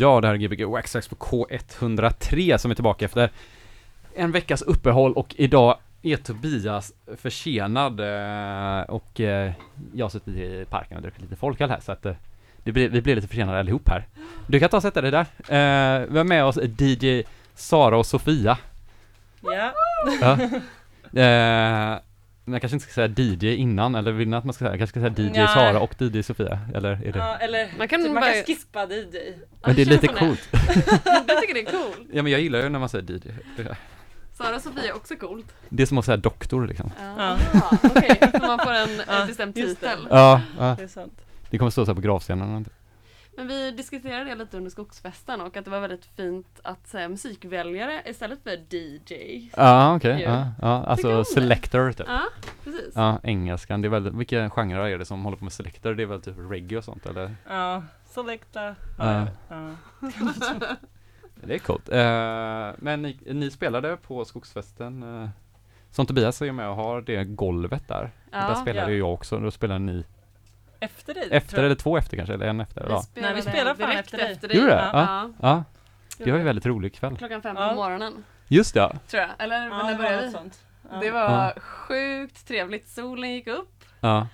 Ja, det här är Gbg Waxax på K103 som är tillbaka efter en veckas uppehåll och idag är Tobias försenad eh, och eh, jag har suttit i parken och druckit lite folköl här så att eh, det blir, vi blir lite försenade allihop här. Du kan ta och sätta dig där. Vi har med oss DJ Sara och Sofia. Ja. Ja. Men jag kanske inte ska säga DJ innan, eller vill ni att man ska säga, jag kanske ska säga DJ Nej. Sara och DJ Sofia, eller är det? ja, eller Man kan typ, man bara- kan skippa DJ. Men det är lite coolt. Jag tycker det är coolt. Ja men jag gillar ju när man säger DJ. Sara och Sofia är också coolt. Det är som att säga doktor liksom. Ja. Okej, så man får en, en bestämd titel. Ja, ja. Det är sant. det kommer stå så här på gravstenen. Men vi diskuterade det lite under skogsfesten och att det var väldigt fint att säga musikväljare istället för DJ. Ja okej, ja, ja, alltså selector typ. Ja, precis. Ja, engelskan, det är väl, vilka genrer är det som håller på med selector? Det är väl typ reggae och sånt eller? Ja, selecta. Ja. Ja. Det är coolt. Eh, men ni, ni spelade på skogsfesten, eh, som Tobias är med och har det golvet där. där Ja, spelade ja. ju jag också, då spelade ni Efter dig. efter eller två efter kanske, eller en efter? Ja, Nej, vi spelar fan direkt efter dig. efter dig. Gjorde det? Ja. ja. det var ju väldigt rolig kväll. Klockan fem på morgonen, Just det, ja. tror jag. Eller Ja, när började vi? sånt. Ja. Det var Ja. sjukt trevligt. Solen gick upp. ja.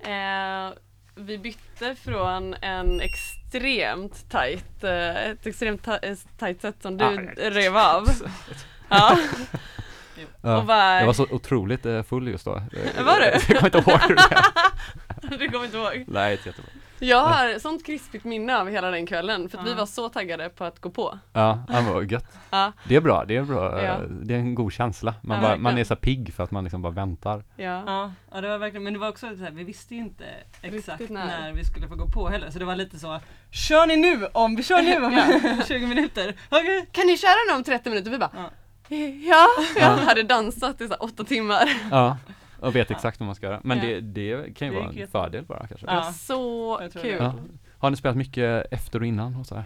Eh, vi bytte från en extremt tight, eh, ett extremt ta- eh, set som du Ah, rev av. Ja. Ja. Och bara, Jag var så otroligt eh, full just då. Var du? Jag kommer inte ihåg hur det du kommer inte ihåg. Nej, inte jättebra. Jag har sånt krispigt minne av hela den kvällen för att vi var så taggade på att gå på. Ja, ja, vad gött. Ja, Det är bra, det är bra. Ja. Det är en god känsla. Man, Ja, bara, man är så pigg för att man liksom bara väntar. ja. Ja, det var verkligen, men det var också så här, vi visste ju inte exakt när. när. vi skulle få gå på heller. Så det var lite så, kör ni nu om, vi kör nu om 20 minuter. Okej. Kan ni köra den om 30 minuter? Vi bara Ja. Ja, jag hade dansat i så här åtta timmar. Ja, och vet exakt vad man ska göra. Men Ja. det, det kan ju Det vara en jättebra. fördel bara kanske. Ja. så kul. Ja. Har ni spelat mycket efter och innan och så här?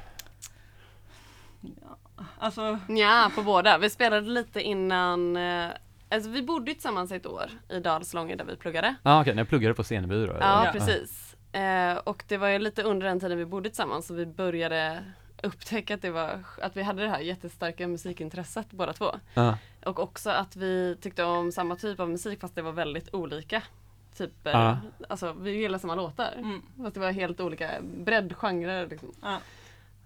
Alltså, Ja, på båda. Vi spelade lite innan eh, Alltså vi bodde ju tillsammans ett år i Dalslånge där vi pluggade. Ja ah, okej, ni pluggade på Steneby då? Ja, eller? precis. Eh, och det var ju lite under den tiden vi bodde tillsammans så vi började upptäcka att, det var, att vi hade det här jättestarka musikintresset båda två. Ja. Och också att vi tyckte om samma typ av musik fast det var väldigt olika. Typ, Ja. alltså vi gillar samma låtar. mm, Fast det var helt olika breddgenrer liksom. ja.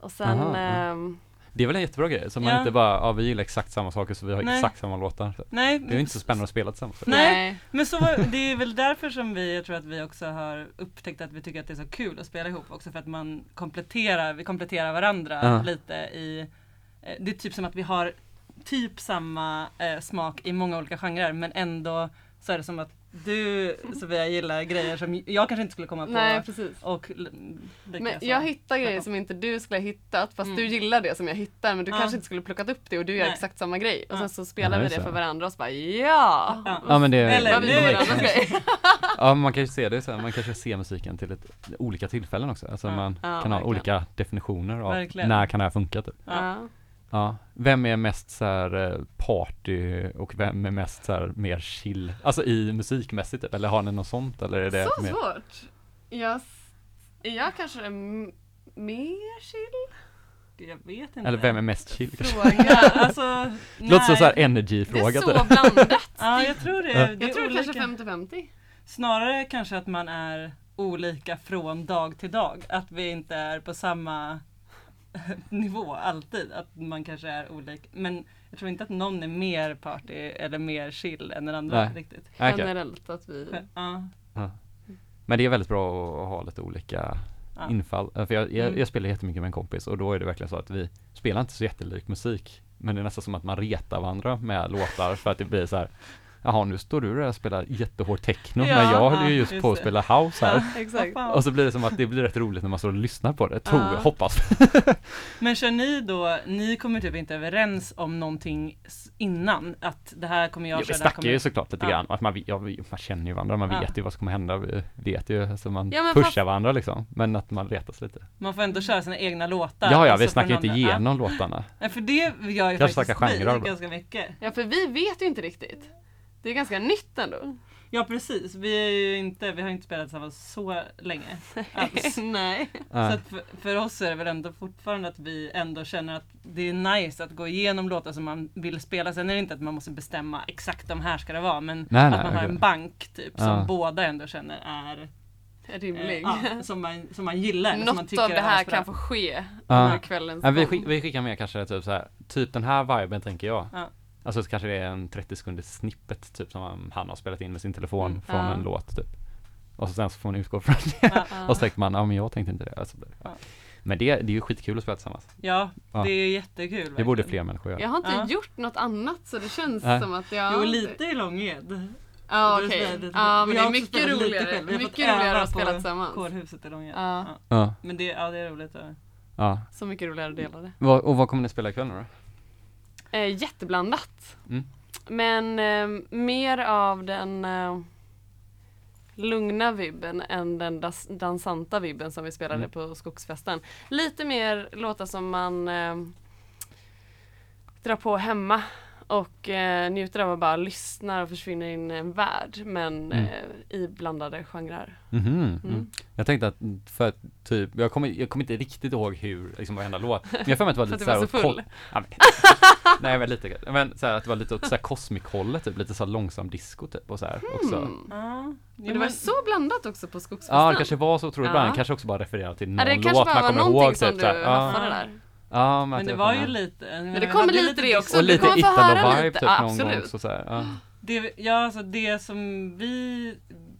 Och sen, Aha, ehm, Det är väl en jättebra grej, så man Ja. inte bara, ja vi gillar exakt samma saker så vi har Nej. exakt samma låtar. Nej, Det är ju inte så spännande att spela tillsammans. Nej. Men så var, det är väl därför som vi, jag tror att vi också har upptäckt att vi tycker att det är så kul att spela ihop också för att man kompletterar, vi kompletterar varandra Ja. lite i eh, Det är typ som att vi har typ samma eh, smak i många olika genrer men ändå så är det som att du Sofia gillar grejer som jag kanske inte skulle komma på. nej precis. och Men så. jag hittar grejer som inte du skulle ha hittat fast Mm. du gillar det som jag hittar men du Ja. kanske inte skulle plockat upp det och du gör Nej. exakt samma grej. Och Ja. sen så spelar Ja, vi det det. för varandra och så bara ja! Ja. Ja men det Eller nu- varandras grej. Ja man kan ju se det så här, man kanske ser musiken till ett, olika tillfällen också. Alltså Ja. man Ja, kan ha olika definitioner av Verkligen. när kan det här funka typ. Ja. Vem är mest så här eh, party och vem är mest så här mer chill? Alltså i musikmässigt typ, eller har ni något sånt eller är det Så mer? svårt. Jag, jag kanske är mer chill? Jag vet inte. Eller vem är mest chill? Fråga. Alltså, Det låter som så här Det är energy-fråga så typ. blandat. Ja jag tror det. Det är Jag tror olika. kanske 50-50. Snarare kanske att man är olika från dag till dag. Att vi inte är på samma nivå alltid. Att man kanske är olika. Men jag tror inte att någon är mer party eller mer chill än den andra Nej. riktigt. Okej. Generellt att vi... Ja. Men det är väldigt bra att ha lite olika Ja. infall. För jag, jag, Mm. jag spelar jättemycket med en kompis och då är det verkligen så att vi spelar inte så jättelik musik. Men det är nästan som att man retar varandra med låtar för att det blir så här Jaha nu står du där och spelar jättehård techno Ja, men jag håller ju ja, just just på att spela house här. Exakt. Vad fan. Och så blir det som att det blir rätt roligt när man står och lyssnar på det, tror Ja. jag, hoppas. Men kör ni då, ni kommer typ inte överens om någonting innan? Att det här kommer jag Ja, vi köra, det här snackar ju kommer... såklart lite Ja. grann, att man, ja, vi- man känner ju varandra, man Ja. vet ju vad som kommer hända, vi vet ju, alltså man Ja, pushar fast- varandra liksom, men att man retas lite. Man får ändå köra sina egna låtar. Ja, ja, vi snackar inte igenom låtarna. Ja, för det gör ju Kanske faktiskt vi ganska mycket. Ja för vi vet ju inte riktigt. Det är ganska nytt ändå. Ja precis, vi är ju inte, vi har inte spelat tillsammans så länge alls. Nej. Så att för, för oss är det väl ändå fortfarande att vi ändå känner att det är nice att gå igenom låtar som man vill spela. Sen är det inte att man måste bestämma exakt de här ska det vara men Nej, att nej, man har en bank typ Ja. som båda ändå känner är eh, Rimlig. ja, som, man, som man gillar. eller som man Något tycker av det är här kan få ske Ja. under kvällens Ja, vi, skick, vi skickar med kanske typ så här, typ den här viben tänker jag. Ja. Alltså så kanske det är en 30 sekunders snippet typ som han- har spelat in med sin telefon Mm. från Ja. en låt typ. Och så sen så får man utgå från det. Ja. Ja. Och så tänkte man, ja men jag tänkte inte det. Alltså. Men det, det är ju skitkul att spela tillsammans. Ja, Ja. det är jättekul. Det borde verkligen. fler människor göra. Jag har inte Ja. gjort något annat så det känns som att jag... Jo, lite i Långed. Ja okej. är lite- Ja men det har är mycket roligare. Mycket roligare att spela tillsammans. Kårhuset i Långed. Ja. Men det, ja, det är roligt. Ja. Så mycket roligare att dela det. Och vad kommer ni spela ikväll nu då? Eh, jätteblandat. Mm. Men eh, mer av den eh, lugna vibben än den das- dansanta vibben som vi spelade Mm. på skogsfesten. Lite mer låtar som man eh, drar på hemma och eh, njuter av att bara lyssna och försvinna in i en värld men Mm. eh, i blandade genrer. Mhm, mm. Mm. Jag tänkte att, för att typ, jag kommer, jag kommer inte riktigt ihåg hur, liksom varenda låt. Men jag får mig att det var För lite såhär så full? ja, men, Nej men lite, men såhär att det var lite åt såhär Cosmic-hållet typ, lite såhär långsam disco typ och såhär också. Mm. Ja. Jo, det var men- så blandat också på skogsfesten. Ja det kanske var så otroligt Ja. bland, kanske också bara referera till någon Ja, det kanske låt bara man var kommer någonting ihåg som typ du haffade där. Ja men, det var ju lite Men det kommer lite det också. Och Du lite Italo-vibe typ någon gång absolut. också såhär. Ja. Det, ja, alltså det som vi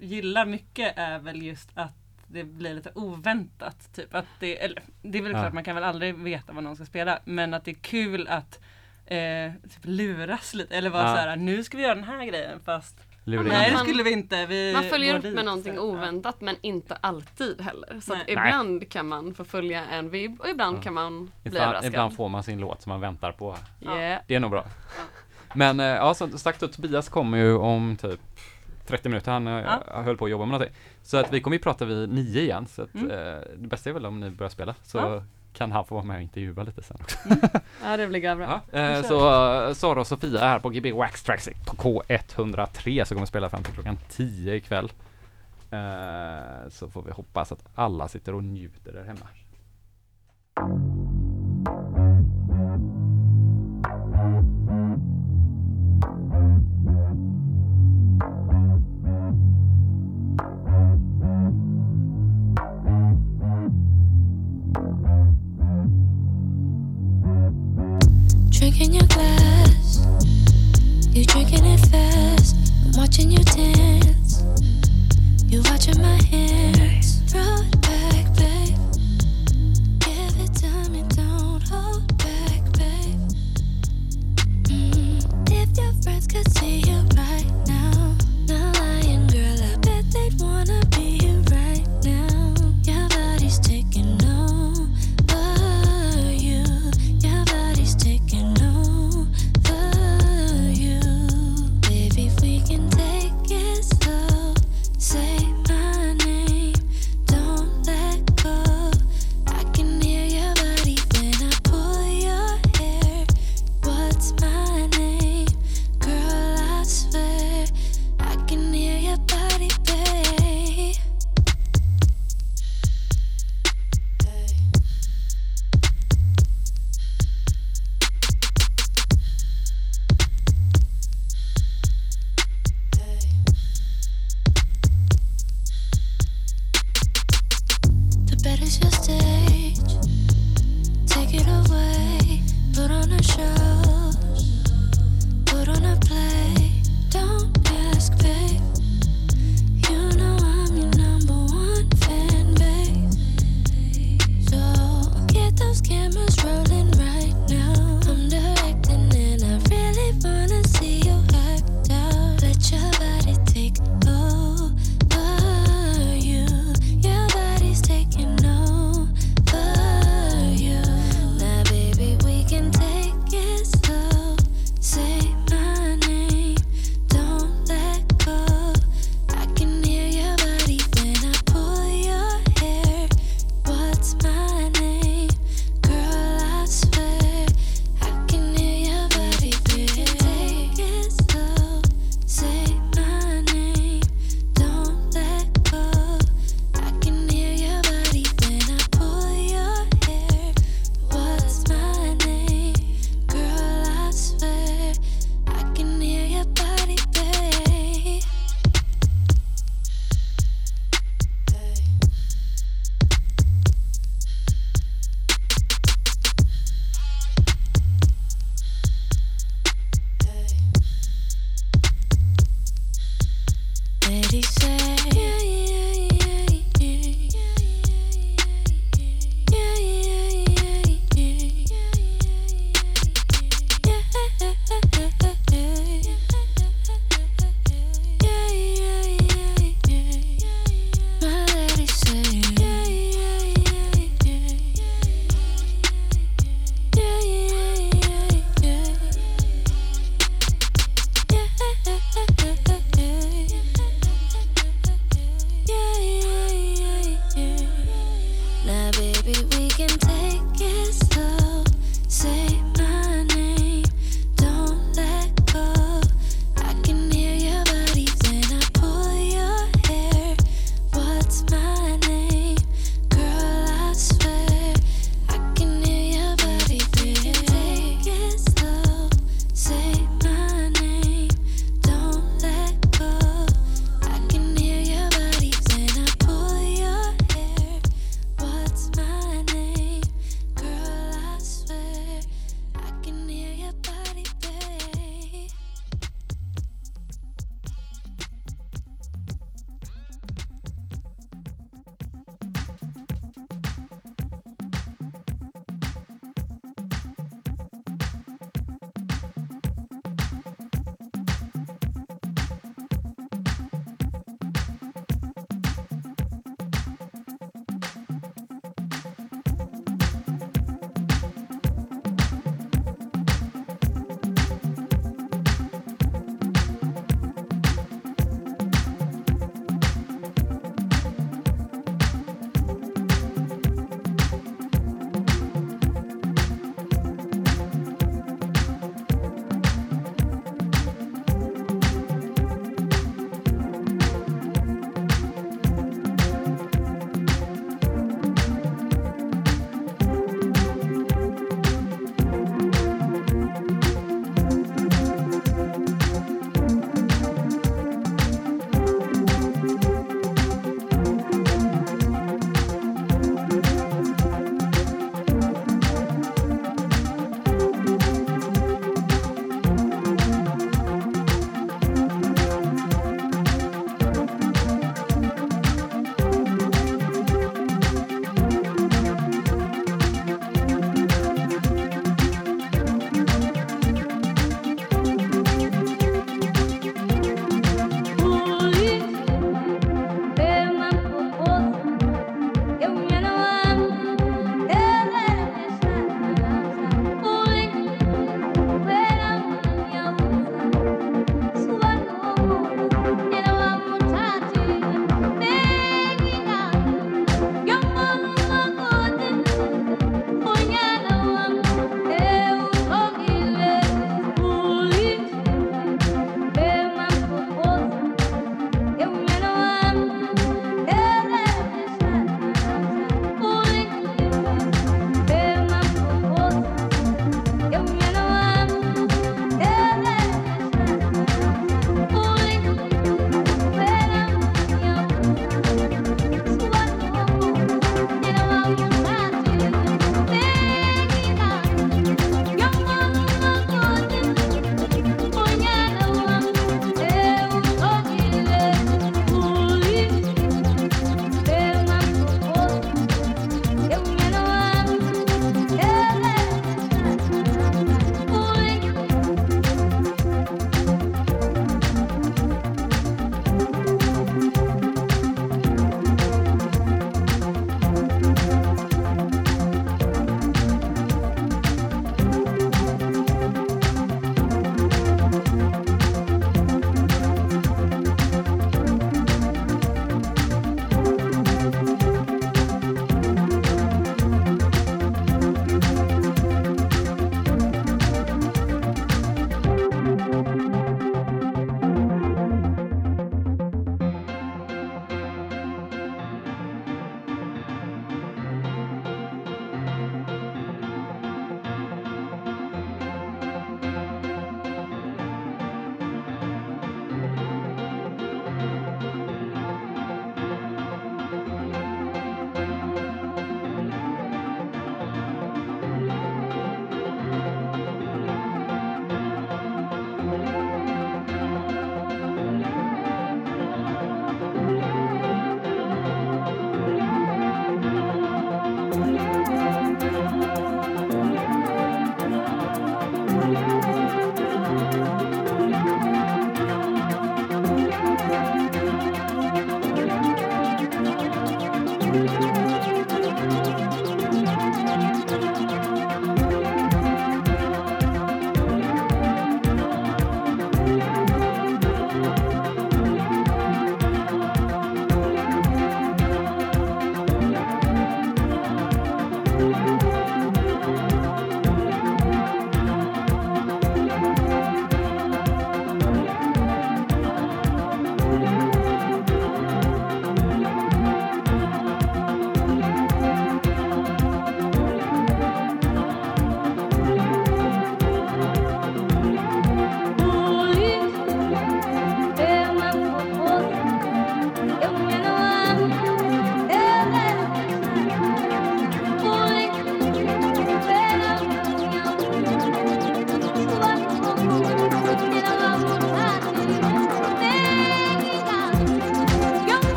gillar mycket är väl just att det blir lite oväntat. Typ. Att det, eller, det är väl Ja. klart, man kan väl aldrig veta vad någon ska spela. Men att det är kul att eh, typ luras lite. Eller vara Ja. så här, nu ska vi göra den här grejen fast Lurar men in nej det man- skulle vi inte. Vi Man följer upp dit, med någonting så oväntat men inte alltid heller. Så Nej. ibland kan man få följa en vibb och ibland Ja. kan man bli Ibland, överraskad. ibland får man sin låt som man väntar på. Yeah. Det är nog bra. Men eh, ja, som sagt Tobias kommer ju om typ 30 minuter, han eh, Ja. höll på att jobba med någonting. Så att vi kommer ju prata vid nio igen, så att Mm. eh, det bästa är väl om ni börjar spela, så Ja. Kan han få vara med och intervjua lite sen också. Ja det blir bra. Ja, eh, så Sara och Sofia är här på GB Wax Tracks på K103 så kommer spela fram till klockan 10 ikväll. Eh, så får vi hoppas att alla sitter och njuter där hemma. Drinking your glass, you drinking it fast. I'm watching you dance, you watching my hands. Throw it back, babe. Give it to me, don't hold back, babe. Mm, If your friends could see you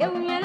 Eu me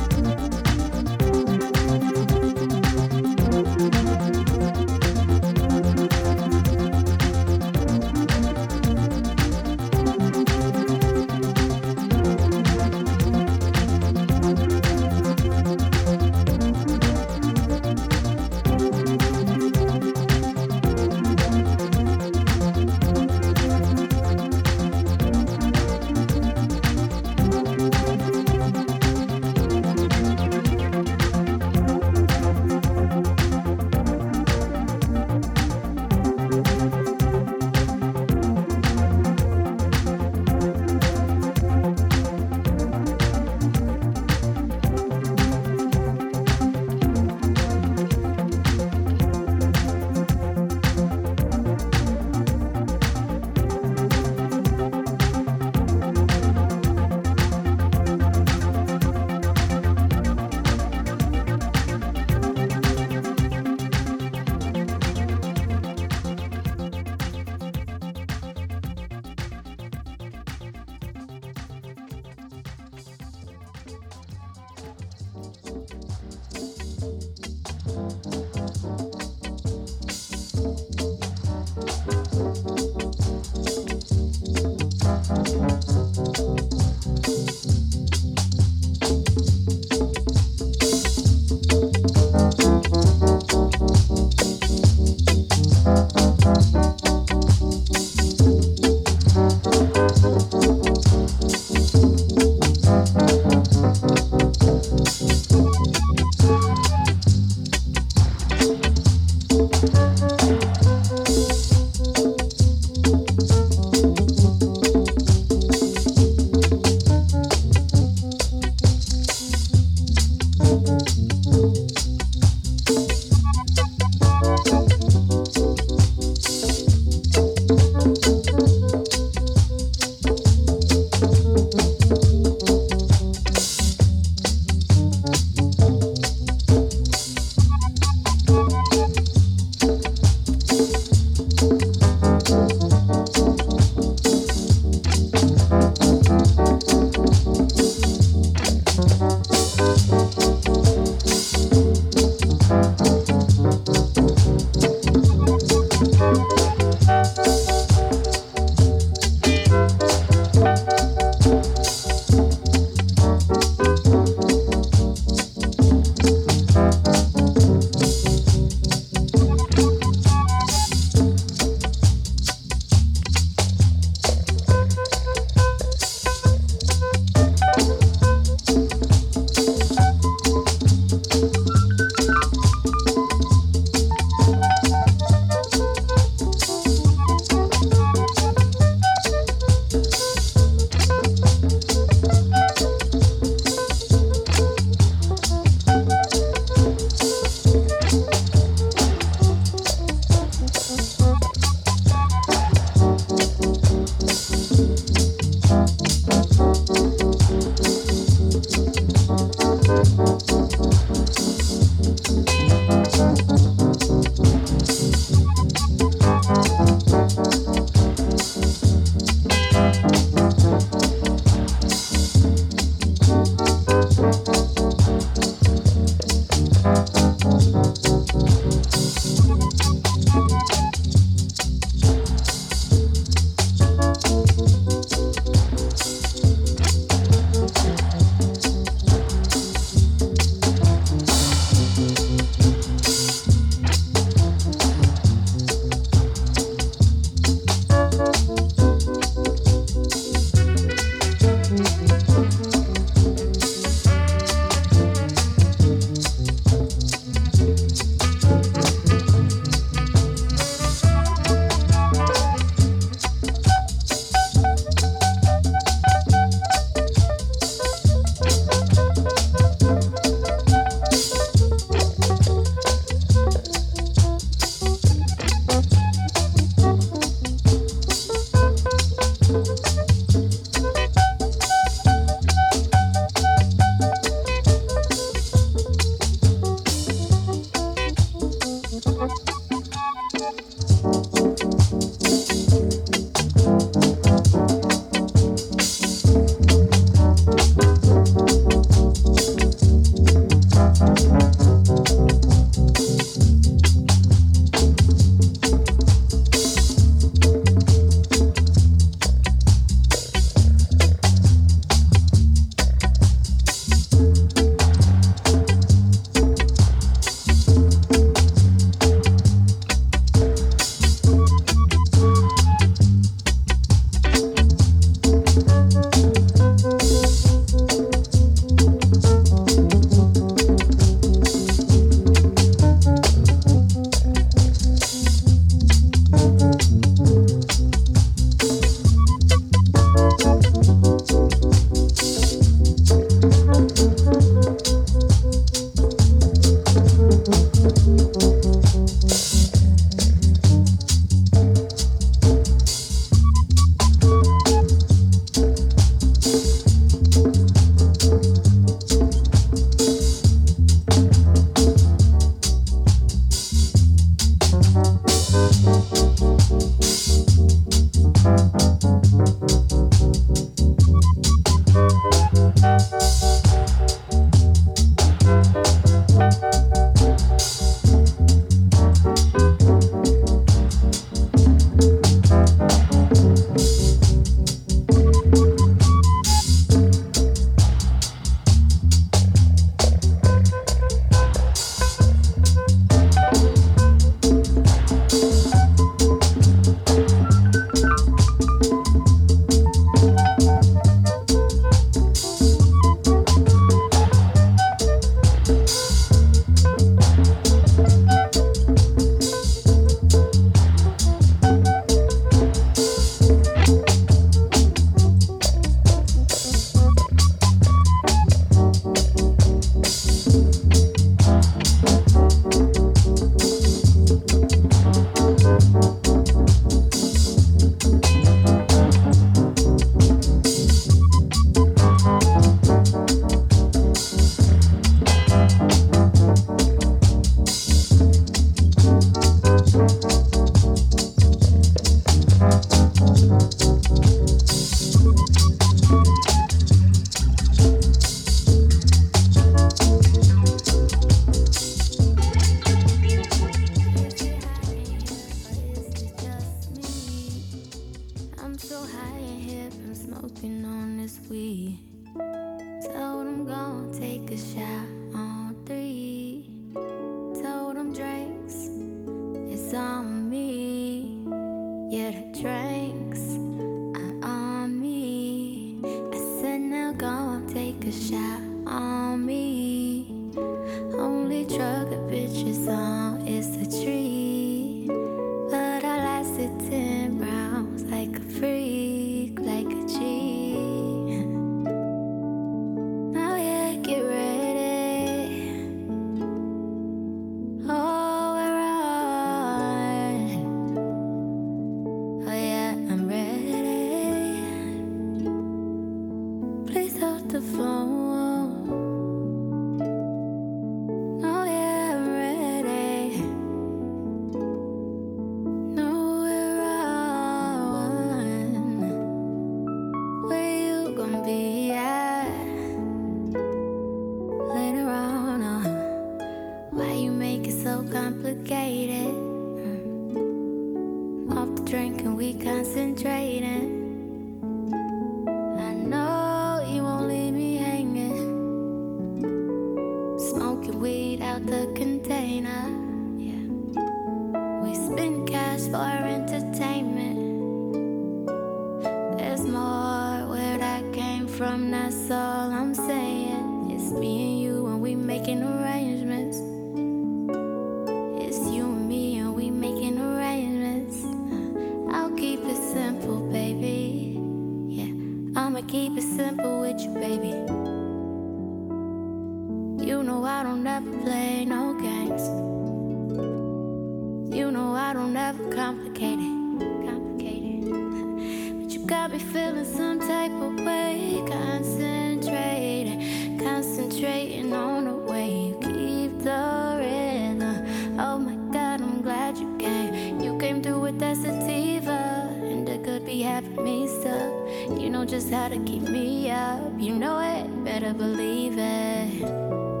You know just how to keep me up. You know it, better believe it.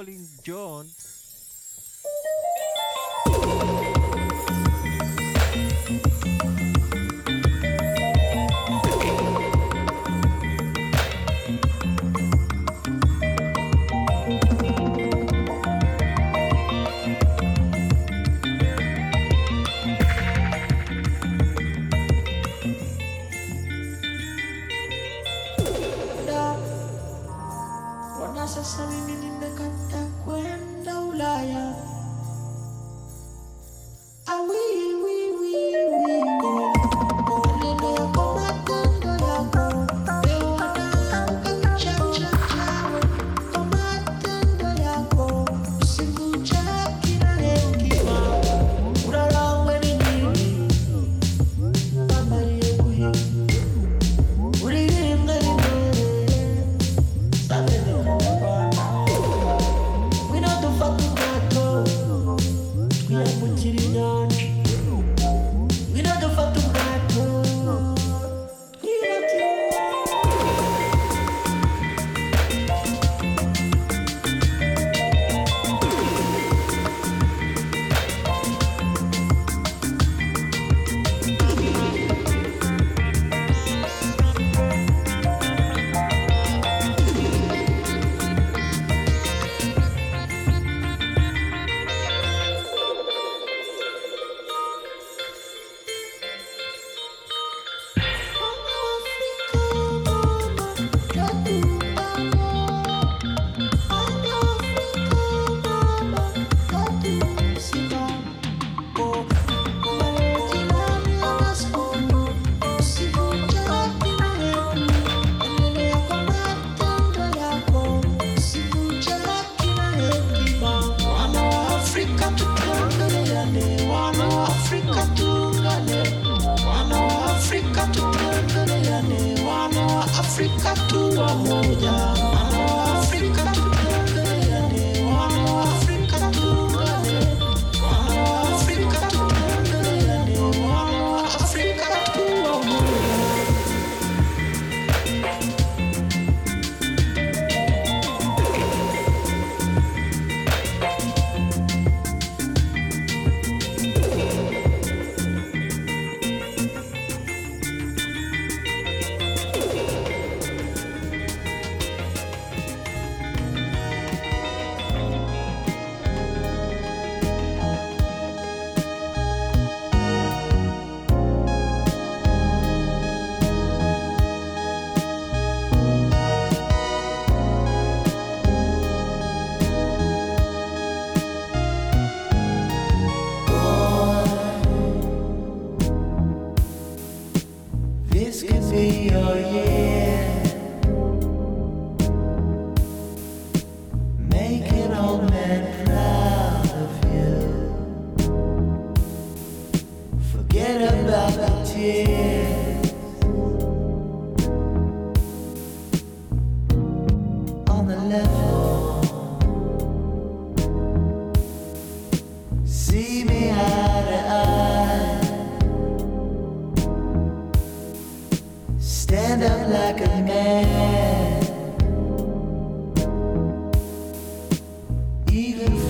Calling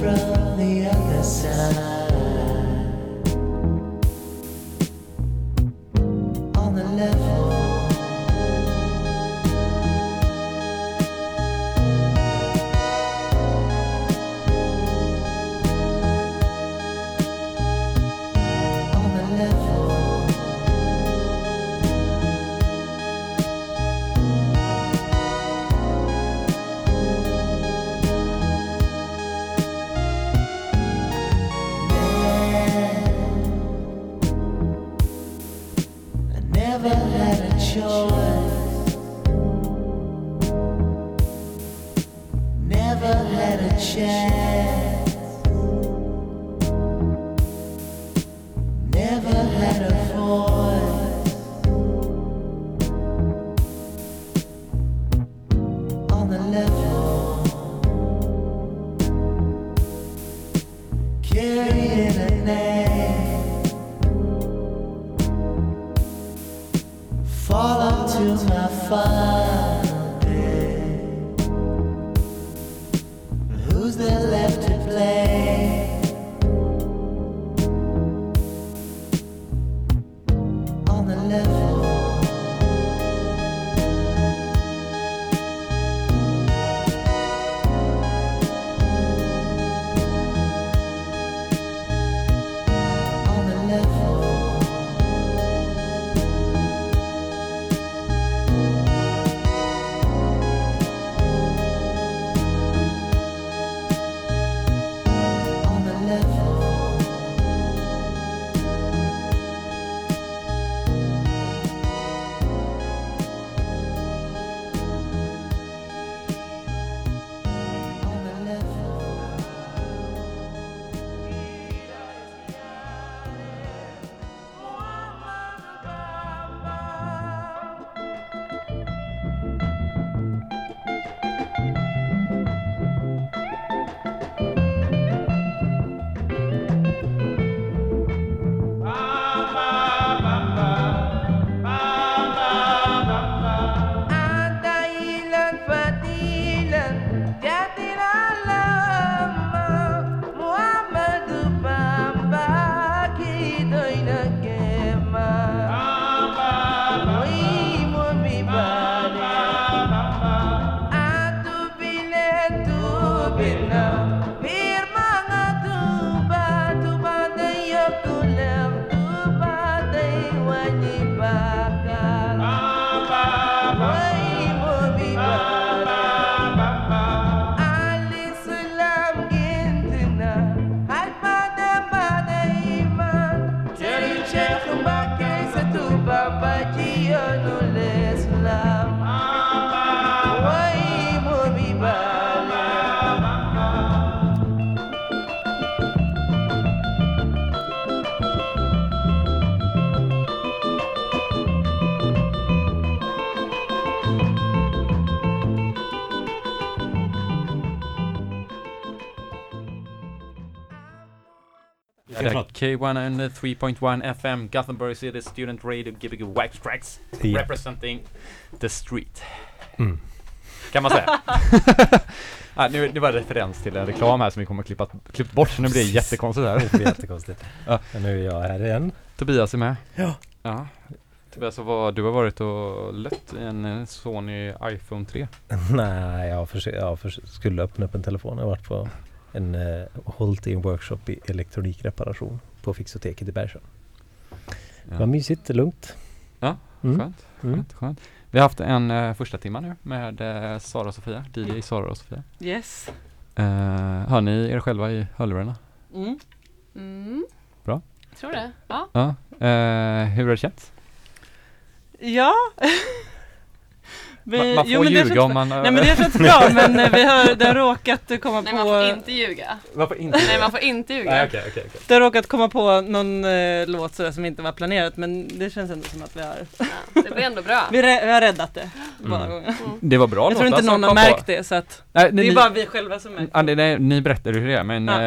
from the other side. K1 and 3.1 FM Gothenburg City Student Radio Gbg Wax Tracks yeah. Representing the street. Mm. Kan man säga. Ah, nu, nu var det referens till en reklam här som vi kommer klippa, klippt bort nu blir det jättekonstigt här. Det blir jättekonstigt. Ja. Nu är jag här igen. Tobias är med. Ja, ja. Tobias, vad, du har varit och lött en Sony iPhone 3 Nej, jag, försöker, jag försöker, skulle öppna upp en telefon. Jag har varit på en uh, hållit i en workshop i elektronikreparation på Fixoteket i Bergsjön. Det var Ja. mysigt, lugnt. Ja, Mm. Skönt, Mm. skönt, skönt. Vi har haft en uh, första timma nu med eh, Sara och Sofia, DJ Sara och Sofia. Yes. Uh, hör ni er själva i hörlurarna? Mm. Mm. Bra. Tror det. Ja. Ja. Eh, hur har det känts? Ja. Vi- Man, man får jo, men det ljuga känns om man... Nej men det känns bra men eh, vi har, det har råkat komma Nej på man får inte ljuga. Varför inte? Nej man får inte ljuga. Nej, okej, okej, okej. Det har råkat komma på någon eh, låt sådär som inte var planerat men det känns ändå som att vi har Ja, det blir ändå bra. Vi, re- vi har räddat det Mm. gånger. Det var bra Jag tror inte någon har kom på. märkt det så att Nej, det ni, är ni, bara vi själva som märker ja, det, nej, ni berättade hur det är, men Ja.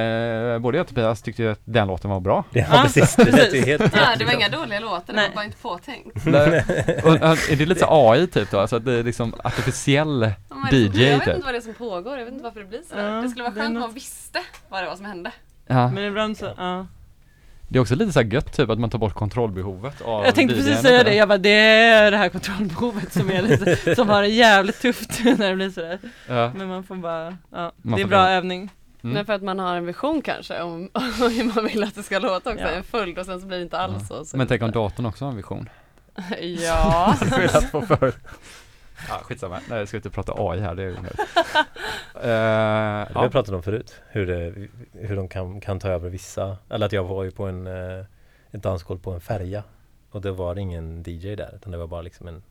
eh, både jag och Tobias tyckte ju att den låten var bra. Ja, Ja, precis. Det precis. helt Ja, det var inga dåliga låtar, det Nej. var bara inte påtänkt. är det lite AI typ då? Alltså att det liksom artificiell Ja, DJ Jag vet typ? inte vad det är som pågår, jag vet inte varför det blir sådär. Ja, det skulle vara skönt om man visste vad det var som hände. Ja. Men ibland så, ja. Det är också lite så här gött typ att man tar bort kontrollbehovet av Jag tänkte precis säga så. det, jag bara det är det här kontrollbehovet som är lite, som har det jävligt tufft när det blir sådär. Ja. Men man får bara, ja, Man det är bra bara- övning. Mm. Men för att man har en vision kanske om, om hur man vill att det ska låta också, Ja. en följd och sen så blir det inte alls så. så Men tänk om datorn också har en vision? Ja. Ja, skitsamma. Nej, jag ska inte prata AI här, det är onödigt. uh, Det har ja. vi pratat om förut. Hur, det, hur de kan, kan ta över vissa. Eller att jag var ju på en, eh, ett dansgolv på en färja. Och det var ingen DJ där. Utan det var bara liksom en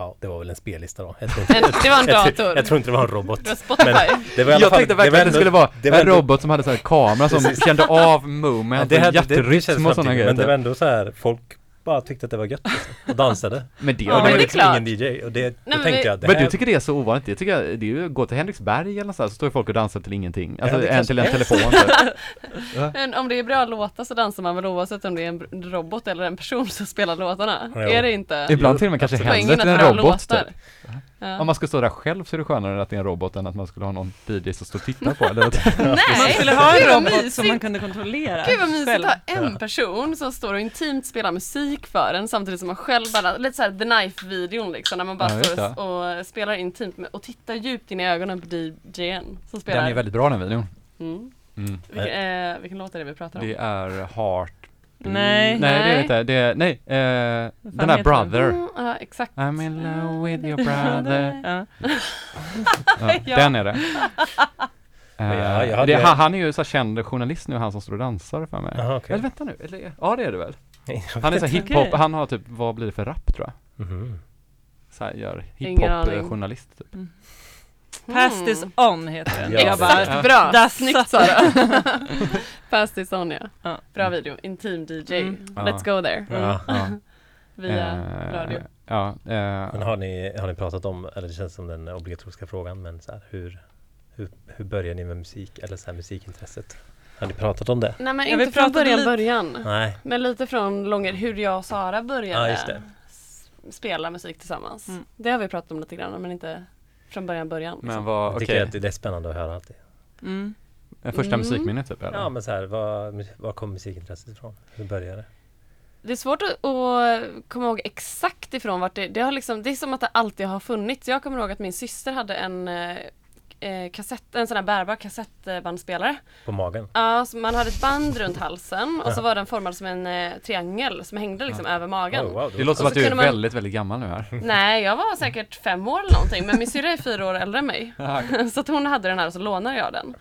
Ja, det var väl en spellista då. Jag tror inte, En, det var en jag, tror, dator. jag tror inte det var en robot. Det var Spotify. Det var i alla Jag fall- tänkte var verkligen att det skulle vara det var en ändå- robot som hade så här kamera som kände av Ja, moment det, och hade, det, det hjärtrytm och sådana grejer. Men det var typ. ändå så här, folk bara tyckte att det var gött liksom, och dansade. Men det, Ja, och det men var liksom ingen DJ. Och det, då men tänkte jag, det Men här, du tycker det är så ovanligt? Det tycker jag, det är ju att gå till Henriksberg eller något sånt, så står ju folk och dansar till ingenting. Alltså det en till en är. telefon typ. Men om det är bra låtar så dansar man väl oavsett om det är en robot eller en person som spelar låtarna? Jo. Är det inte? Ibland till och med kanske händer till att en robot låtar. typ. Ja. Om man ska stå där själv så är det skönare att det är en robot än att man skulle ha någon DJ som står och tittar på eller något. Man Nej! skulle ha en robot som man kunde kontrollera Gud vad mysigt att ha en person som står och intimt spelar musik för en samtidigt som man själv bara, lite såhär The Knife-videon liksom när man bara Ja, står och, och spelar intimt med, och tittar djupt in i ögonen på DJn som spelar. Den är väldigt bra den videon. mm. Mm. vilken, eh, vilken låt är det vi pratar om? Det är Heart Nej. Nej det är det inte, det är, nej, eh, den där heter den? Brother Mm, ja exakt. I'm in love with your brother Ja. ja. Den är det Eh, Ja, jag hade- det, han, han är ju så känd journalist nu, han som står och dansar för mig Jaha, okej. Eller vänta nu, eller, ja det är det väl? Han är så hiphop, han har typ, vad blir det för rap tror jag? Mhm. Så här, gör Ingen hiphop aning. Pass this Mm. on heter den. Ja, jag bara, Exakt, bra! Där Snyggt Sara! Pass this on ja. Ja. Bra video, intim DJ. Mm. Let's go there. Ja. ja. Via Eh, radio. Ja, eh, Men har ni, har ni pratat om, eller det känns som den obligatoriska frågan, men så här, hur, hur, hur börjar ni med musik eller så här, musikintresset? Har ni pratat om det? Nej men inte från början början. Nej. Men lite från långer, hur jag och Sara började Ja, just det. s- spela musik tillsammans. Mm. Det har vi pratat om lite grann men inte från början början. Liksom. men vad, Jag tycker att det är spännande att höra alltid. Mm. Eh, första Mm. musikminnet typ eller? Ja men så här, var, var kom musikintresset ifrån? Hur började det? Det är svårt att, att komma ihåg exakt ifrån vart det, det har liksom, det är som att det alltid har funnits. Jag kommer ihåg att min syster hade en eh, kassett, en sån här bärbar kassettbandspelare. På magen? Ja, så man hade ett band runt halsen och så var den formad som en eh, triangel som hängde liksom över magen. Oh, wow, Det låter som att du är man- väldigt, väldigt gammal nu här Nej, jag var säkert fem år eller någonting men min syrra är fyra år äldre än mig. så att hon hade den här och så lånade jag den.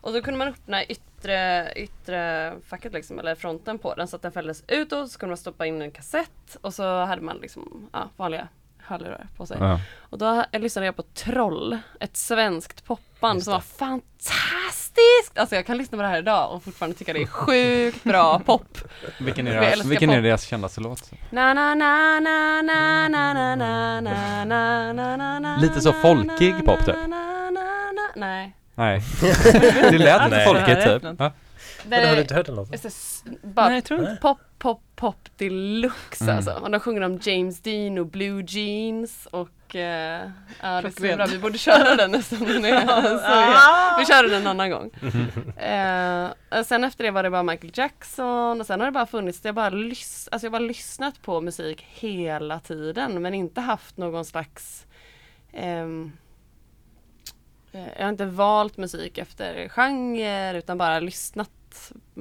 Och då kunde man öppna yttre, yttre facket liksom, eller fronten på den så att den fälldes utåt. Så kunde man stoppa in en kassett och så hade man liksom ja, vanliga hörlurar på sig. ja. Och då lyssnade jag på Troll, ett svenskt popband som var fantastiskt! Alltså jag kan lyssna på det här idag och fortfarande tycka det är sjukt bra pop. Vilken är deras, vilken är pop. deras kändaste låt? Na na na na na na na na na na na na na Lite så folkig pop, typ. Nej. Nej Det lät folkigt är typ Det Har du inte hört den låten? bara Nej, jag tror inte. pop, pop, pop deluxe Mm. alltså. Och de sjunger om James Dean och Blue Jeans och eh, ja, det är så bra. Vi borde köra den nästan. Ah! Vi kör den en annan gång. Och sen efter det var det bara Michael Jackson och sen har det bara funnits, jag har bara, lys- alltså jag har bara lyssnat på musik hela tiden men inte haft någon slags eh, Jag har inte valt musik efter genre utan bara lyssnat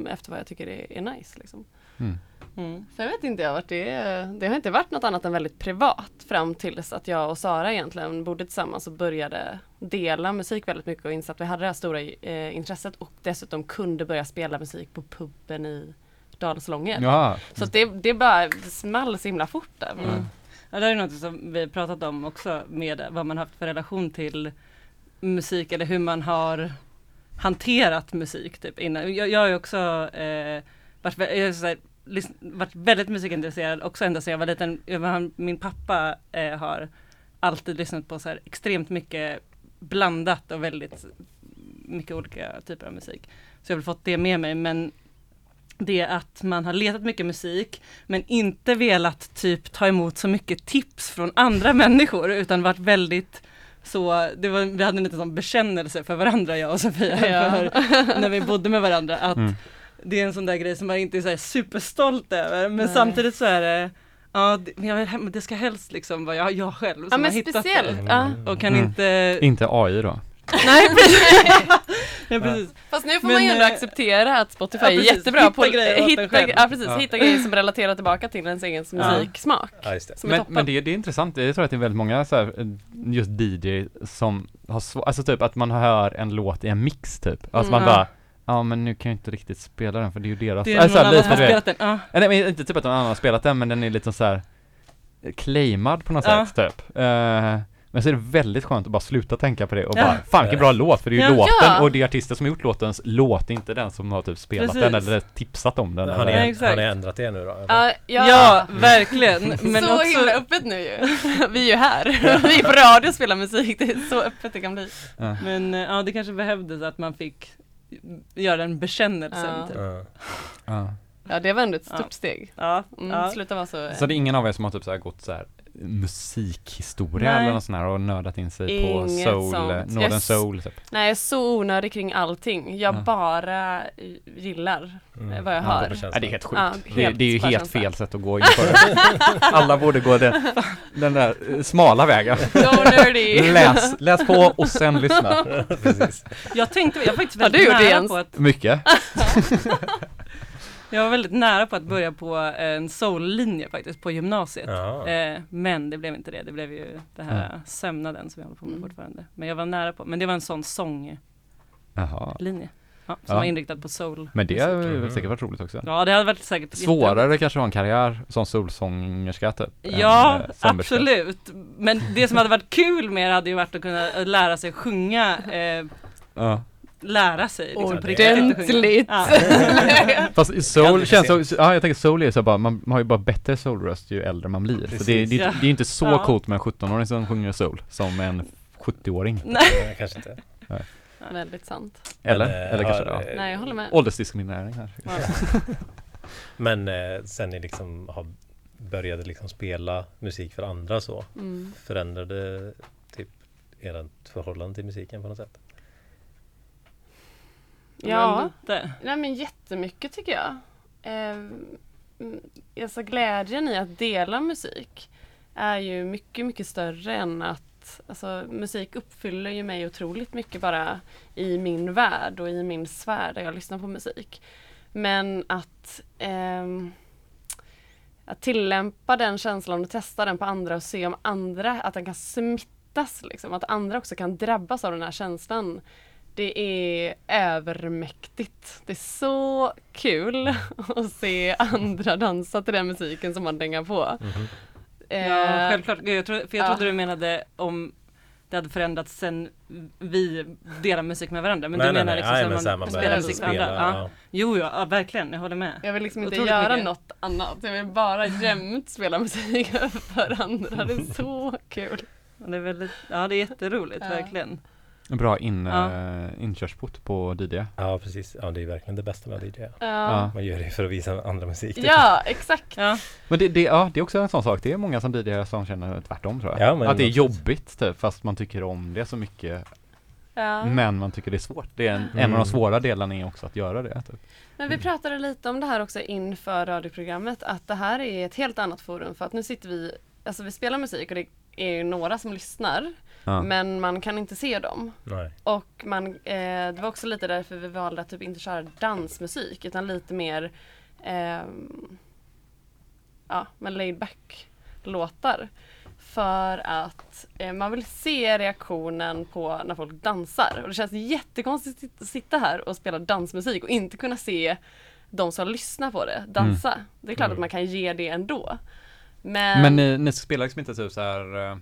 efter vad jag tycker är, är nice. Liksom. Mm. Mm. Sen vet inte jag vart det är. Det har inte varit något annat än väldigt privat fram tills att jag och Sara egentligen bodde tillsammans och började dela musik väldigt mycket och insåg att vi hade det här stora eh, intresset och dessutom kunde börja spela musik på puben i Dalslången. Ja, Så att det, det bara small så himla fort där. Mm. Ja, det är något som vi pratat om också med vad man haft för relation till musik eller hur man har hanterat musik typ innan. Jag, jag har ju också eh, varit, jag är så här, varit väldigt musikintresserad också ända sedan jag var liten. Jag Min pappa eh, har alltid lyssnat på så här extremt mycket blandat och väldigt mycket olika typer av musik. Så jag har väl fått det med mig men det att man har letat mycket musik men inte velat typ ta emot så mycket tips från andra människor utan varit väldigt så, det var, vi hade en liten sån bekännelse för varandra jag och Sofia Ja. för, när vi bodde med varandra att Mm. det är en sån där grej som man inte är så här superstolt över men Nej. samtidigt så är det Ja, det, men jag det ska helst liksom vara jag, jag själv som Ja har men hittat speciellt. det Ja. och kan Mm. inte inte AI då. Nej precis! Nej, precis. Fast nu får Men, man ju ändå eh, acceptera att Spotify ja, är jättebra Hitta på en hitta, ja, precis, Ja. hitta grejer som relaterar tillbaka till ens egen Ja. musiksmak. Ja, det. Men, men det, det är intressant, jag tror att det är väldigt många så här, just DJ som har svårt, alltså typ att man hör en låt i en mix typ. Alltså man Mm. bara, ja men nu kan jag inte riktigt spela den för det är ju deras. Det är Alltså, någon annan som har spelat den. Ja. Nej men inte typ att någon annan har spelat den men den är lite så här claimad på något Ja. sätt typ. Eh, men så är det väldigt skönt att bara sluta tänka på det och Ja. bara, fan vilken bra låt för det är ju Ja. låten Ja. och det är artisten som har gjort låtens låt, inte den som har typ spelat Precis. den eller tipsat om den. Exakt. har ni ändrat det nu då? eller? Ja, ja. Ja, verkligen. Men så också, himla öppet nu ju. Vi är ju här. Vi är på radio och spelar musik. Det är så öppet det kan bli. ja. men eh, ja, det kanske behövdes att man fick göra en bekännelse. Ja. Typ. Ja. Det var ändå ett stort steg. Ja, Mm. Sluta vara så... Så det är ingen av er som har typ så här gått så här musikhistoria Nej. eller något sånt här och nördat in sig på Inget soul, sånt. eh, Jag Northern s- soul typ. Nej, jag är så onödig kring allting. Jag Ja. bara eh, gillar Mm. vad jag Ja, hör. det Nej, det är helt sjukt. Ja, det, helt det är ju helt fel sätt att gå in på det. Alla borde gå den, den där eh, smala vägen. Nerdy! Läs, läs på och sen lyssna. Precis. Jag tänkte, jag var faktiskt väldigt det, nära på att, Mycket. Jag var väldigt nära på att börja på en soul-linje faktiskt på gymnasiet. Ja. Eh, men det blev inte det, det blev ju det här Mm. sömnaden som jag håller på med Mm. fortfarande. Men jag var nära på, men det var en sån sånglinje, ja, som Ja. var inriktad på soul. Men det har Mhm. väl säkert varit roligt också. Ja det hade varit säkert Svårare kanske att ha en karriär som solsångerska typ. Ja, eh, absolut. Men det som hade varit kul med det hade ju varit att kunna lära sig sjunga, eh, Ja. Lära sig. Liksom, Ordentligt. Ja. Fast soul känns så, ja jag tänker soul är så bara, man, man har ju bara bättre soulröst ju äldre man blir. Så det, det, Ja. det är inte så Ja. coolt med en 17-åring som sjunger soul som en 70-åring. Nej. Nej, kanske inte. Väldigt sant. Eller? Men, eh, Eller kanske, har, ja. eh, Nej, jag håller med. Åldersdiskriminering här. Men eh, sen ni liksom har började liksom spela musik för andra så Mm. förändrade typ ert förhållande till musiken på något sätt? Ja, Lite. nej men jättemycket tycker jag. Mm, alltså glädjen i att dela musik är ju mycket, mycket större än att Alltså musik uppfyller ju mig otroligt mycket bara i min värld och i min sfär där jag lyssnar på musik. Men att ehm, att tillämpa den känslan och testa den på andra och se om andra, att den kan smittas liksom. Att andra också kan drabbas av den här känslan. Det är övermäktigt. Det är så kul att se andra dansa till den musiken som man dängar på. Ja, Eh, självklart. Jag tror, för jag ja. trodde du menade om det hade förändrats sen vi delar musik med varandra. Men nej, du menar nej, liksom nej, men man, man spelar börjar musik med spela. andra. Ja. Ja. Jo, ja, ja, verkligen. Jag håller med. Jag vill liksom inte Otroligt göra mycket. något annat. Jag vill bara jämt spela musik för andra. Det är så kul. Ja, Det är väldigt, ja det är jätteroligt, Ja. verkligen. En bra in, Ja. eh, inkörsport på DJ. Ja, precis. Ja, det är verkligen det bästa med DJ. Ja. Man gör det för att visa andra musik. Ja, exakt. Ja. Men det, det, ja, det är också en sån sak. Det är många som DJar som känner tvärtom tror jag. Att det är jobbigt typ, fast man tycker om det så mycket. Ja. Men man tycker det är svårt. Det är en, en av Mm. de svåra delarna är också att göra det. Typ. Men vi pratade lite om det här också inför radioprogrammet, att det här är ett helt annat forum för att nu sitter vi, alltså vi spelar musik och det är ju några som lyssnar, Ja. men man kan inte se dem. Nej. Och man, eh, det var också lite därför vi valde att typ inte köra dansmusik utan lite mer ehm, ja, men laid back låtar. För att eh, man vill se reaktionen på när folk dansar. Och det känns jättekonstigt att sitta här och spela dansmusik och inte kunna se de som lyssnar på det dansa. Det är klart att man kan ge det ändå. Men, Men ni, ni spelar liksom inte typ så här eh,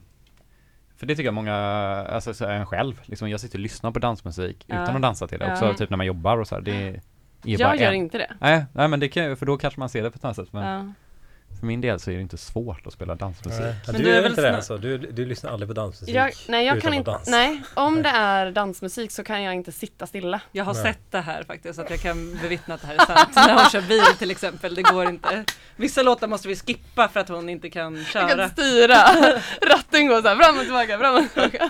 För det tycker jag många, alltså så är en själv, liksom jag sitter och lyssnar på dansmusik Ja. utan att dansa till det Ja. också, typ när man jobbar och så här. Det är, jag gör en. inte det. Nej, nej men det kan för då kanske man ser det på ett annat sätt men Ja. För min del så är det inte svårt att spela dansmusik. Nej. Ja, Men du du är är väl inte det alltså? Du, du lyssnar aldrig på dansmusik? Jag, nej, jag kan inte, nej, om det är dansmusik så kan jag inte sitta stilla. Jag har Nej. sett det här faktiskt, så att jag kan bevittna att det här är sant. När hon kör bil till exempel, det går inte. Vissa låtar måste vi skippa för att hon inte kan Jag köra. kan styra. Ratten går så här fram och tillbaka, fram och tillbaka.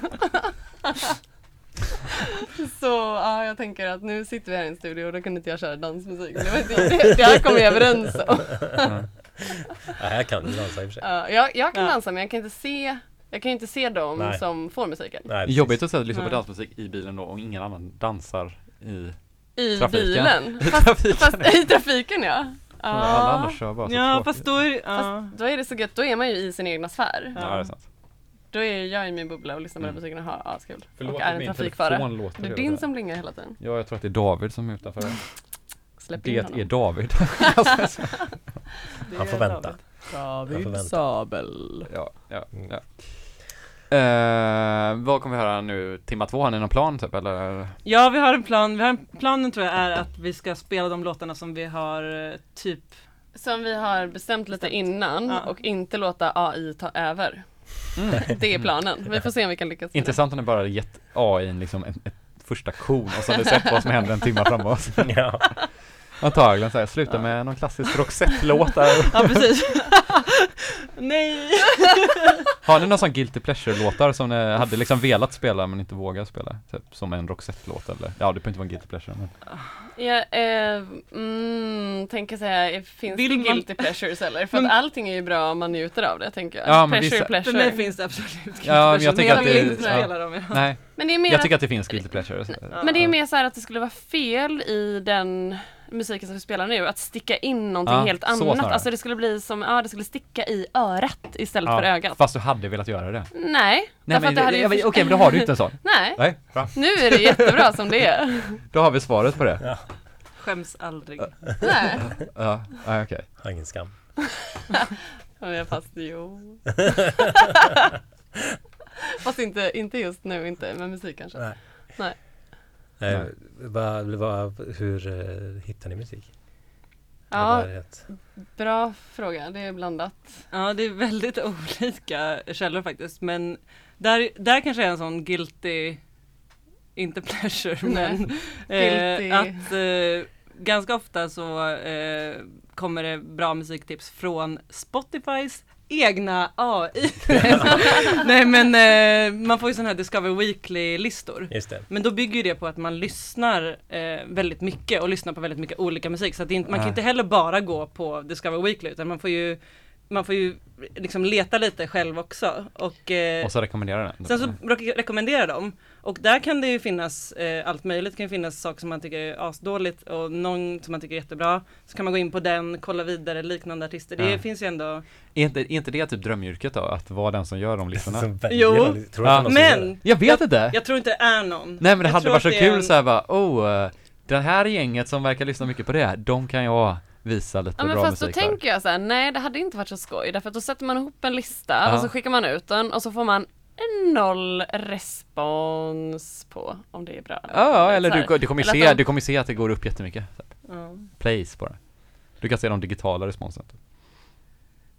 Så ja, jag tänker att nu sitter vi här i en studio och då kunde inte jag köra dansmusik. Det, var inte, det, det här kom vi överens om. Ja, här kan du dansa i och för sig. Ja, jag, jag kan Ja. dansa men jag kan inte se jag kan inte se dem Nej. som får musiken. Nej, jobbigt att säga att lyssna på dansmusik i bilen då och ingen annan dansar i I Trafiken. bilen. I Fast, trafiken. fast i trafiken ja. Alla andra kör bara så Ja, fast då är ja. Fast då är det så gött, då är man ju i sin egna sfär. Ja, det är sant. Då är jag i min bubbla och lyssnar på den Mm. musiken och har askul. Förlåt Och är en låter Det är din som blingar hela tiden. Ja, jag tror att det är David som är utanför. Släpp Det in är. David. Han får vänta. David får vänta. Sabel. ja, ja, Mm. ja. Eh, vad kommer vi höra nu? Timma två? Har ni någon plan typ eller? ja, vi har en plan. Vi har en, planen tror jag är att vi ska spela de låtarna som vi har eh, typ Som vi har bestämt lite innan Ja. och inte låta AI ta över. Det är planen. Vi får se om vi kan lyckas. Intressant om ni bara gett AI liksom en, ett första kon och så har ni sett vad som händer en timme framåt. Ja. Antagligen så här, sluta med någon klassisk Roxette-låt där. Ja precis. Nej! Har ni någon sån Guilty Pleasure-låtar som ni hade liksom velat spela men inte vågar spela? Typ som en Roxette-låt eller? Ja, det behöver inte vara en Guilty Pleasure men Jag eh, mm, tänker säga, finns Vill det man- guilty pleasures eller? För Men- att allting är ju bra om man njuter av det tänker jag. Ja, men pleasure vissa- pleasure. För mig finns det absolut Ja, men jag tycker jag att det- inte ja. spela dem. Ja. Nej, Men det är mer jag tycker att det finns Guilty Pleasure. men det är mer så här att det skulle vara fel i den musiken som vi spelar nu, att sticka in någonting Ja, helt annat. snarare. Alltså det skulle bli som, ja det skulle sticka i örat istället Ja, för ögat. Fast du hade velat göra det. Nej, Nej men, det hade ja, men ju okej men då har du inte en sån. Nej, Nej, bra. nu är det jättebra som det är. Då har vi svaret på det. Skäms aldrig. Nej. Ja, ja okej. Har ingen skam. Ja, fast jo. fast inte, inte just nu, inte med musik kanske. Nej. Nej. Eh, vad, vad, hur eh, hittar ni musik? Ja, bra fråga. Det är blandat. Ja, det är väldigt olika källor faktiskt. Men där, där kanske är en sån guilty, inte pleasure, men eh, att eh, ganska ofta så eh, kommer det bra musiktips från Spotifys egna AI. Nej men eh, man får ju sådana här Discover Weekly-listor. Men då bygger ju det på att man lyssnar eh, väldigt mycket och lyssnar på väldigt mycket olika musik. Så att inte, man kan Ja. inte heller bara gå på Discover Weekly utan man får ju man får ju liksom leta lite själv också. Och, eh, Och så rekommenderar den. sen så re- rekommenderar de. Och där kan det ju finnas eh, allt möjligt. Det kan ju finnas saker som man tycker är asdåligt och någon som man tycker är jättebra. Så kan man gå in på den, kolla vidare, liknande artister. Det Ja. finns ju ändå. Är inte, är inte det typ drömyrket då? Att vara den som gör de listorna? Jo. Ja. Men Jag vet inte! jag tror inte det är någon. Nej men det Jag hade varit så kul en- så här bara, oh, eh, det här gänget som verkar lyssna mycket på det, de kan jag visa lite Ja men bra fast då musik för. tänker jag så här, nej det hade inte varit så skoj därför att då sätter man ihop en lista Ja. och så skickar man ut den och så får man noll respons på om det är bra. Ja, eller här. du, du kommer Eller se, de- du kommer se att det går upp jättemycket. Ja. Plays på det. Du kan se de digitala responsen.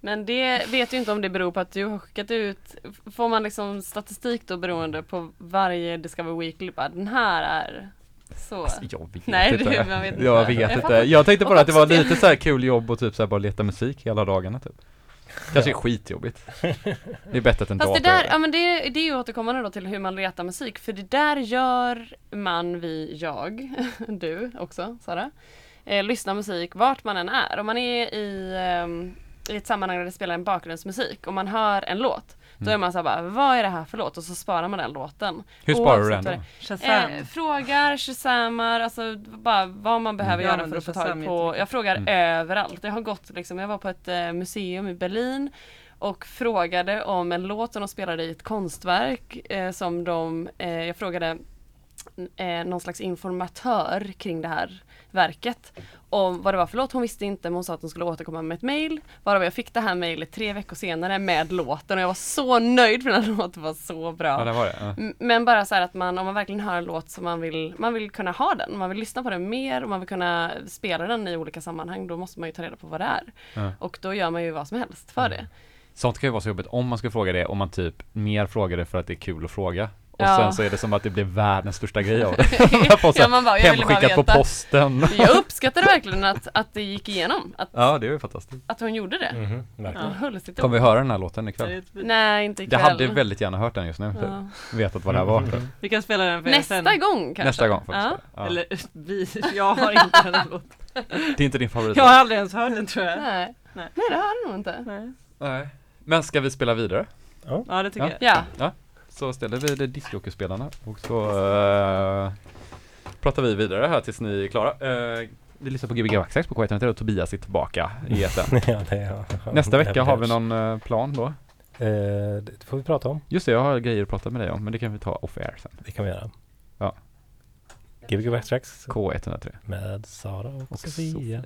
Men det vet ju inte om det beror på att du har skickat ut, får man liksom statistik då beroende på varje Discover Weekly, bara den här är så. Alltså, jag vet Nej, inte. du, man vet inte. Jag vet inte. Jag tänkte bara att det var lite så här kul jobb och typ så här bara leta musik hela dagarna typ. Kanske är skitjobbigt. Det är bättre en Fast det där, ja men det, det är ju återkommande då till hur man letar musik, för det där gör man, vi, jag, du också Sara, eh, lyssnar musik vart man än är. Om man är i, ehm, i ett sammanhang där det spelar en bakgrundsmusik och man hör en låt, då Mm. är man så här bara, vad är det här för låt? Och så sparar man den låten. Hur sparar du den då? Shazam. Eh, frågar, shazammar, alltså bara vad man behöver Jag göra för att få tag på. Jag frågar Mm. överallt. Jag har gått liksom, jag var på ett eh, museum i Berlin och frågade om en låt som de spelade i ett konstverk eh, som de, eh, jag frågade eh, någon slags informatör kring det här verket om vad det var för låt. Hon visste inte men hon sa att hon skulle återkomma med ett mail. Varav jag fick det här mejlet tre veckor senare med låten och jag var så nöjd för den här låten var så bra. Ja, det var det. Ja. Men bara så här att man, om man verkligen hör en låt som man vill, man vill kunna ha den, man vill lyssna på den mer och man vill kunna spela den i olika sammanhang, då måste man ju ta reda på vad det är. Ja. Och då gör man ju vad som helst för det. Sånt kan ju vara så jobbigt om man ska fråga det, om man typ mer frågar det för att det är kul att fråga. Och Ja. sen så är det som att det blir världens största grej av det. Man får så Ja, här man bara, jag hemskickat på posten. Jag uppskattade verkligen att, att det gick igenom, att, Ja, det är ju fantastiskt. att hon gjorde det. Hon höll sitt Kommer vi höra den här låten ikväll? Nej, inte Jag ikväll. hade väldigt gärna hört den just nu. Ja. Vetat vad det här var. Vi kan spela den för Nästa sen. gång kanske? Nästa gång Ja. Ja. Eller vi, jag har inte den låten. Det är inte din favorit? Jag har aldrig ens hört den tror jag. Nej. Nej. Nej, det har du nog inte. Nej. Nej. Men ska vi spela vidare? Ja det tycker Ja. jag. Ja. Så ställer vi det discjockeyspelarna och så eh, pratar vi vidare här tills ni är klara. Uh, vi lyssnar på Gbg Waxax på K103 och Tobias är tillbaka i etern. ja, är, Nästa vecka har vi någon eh, plan då? Det får vi prata om. Just det, jag har grejer att prata med dig om men det kan vi ta off air sen. Det kan vi göra. Ja. Gbg Backtracks K103. med Sara och, Och Sofia. Sofia.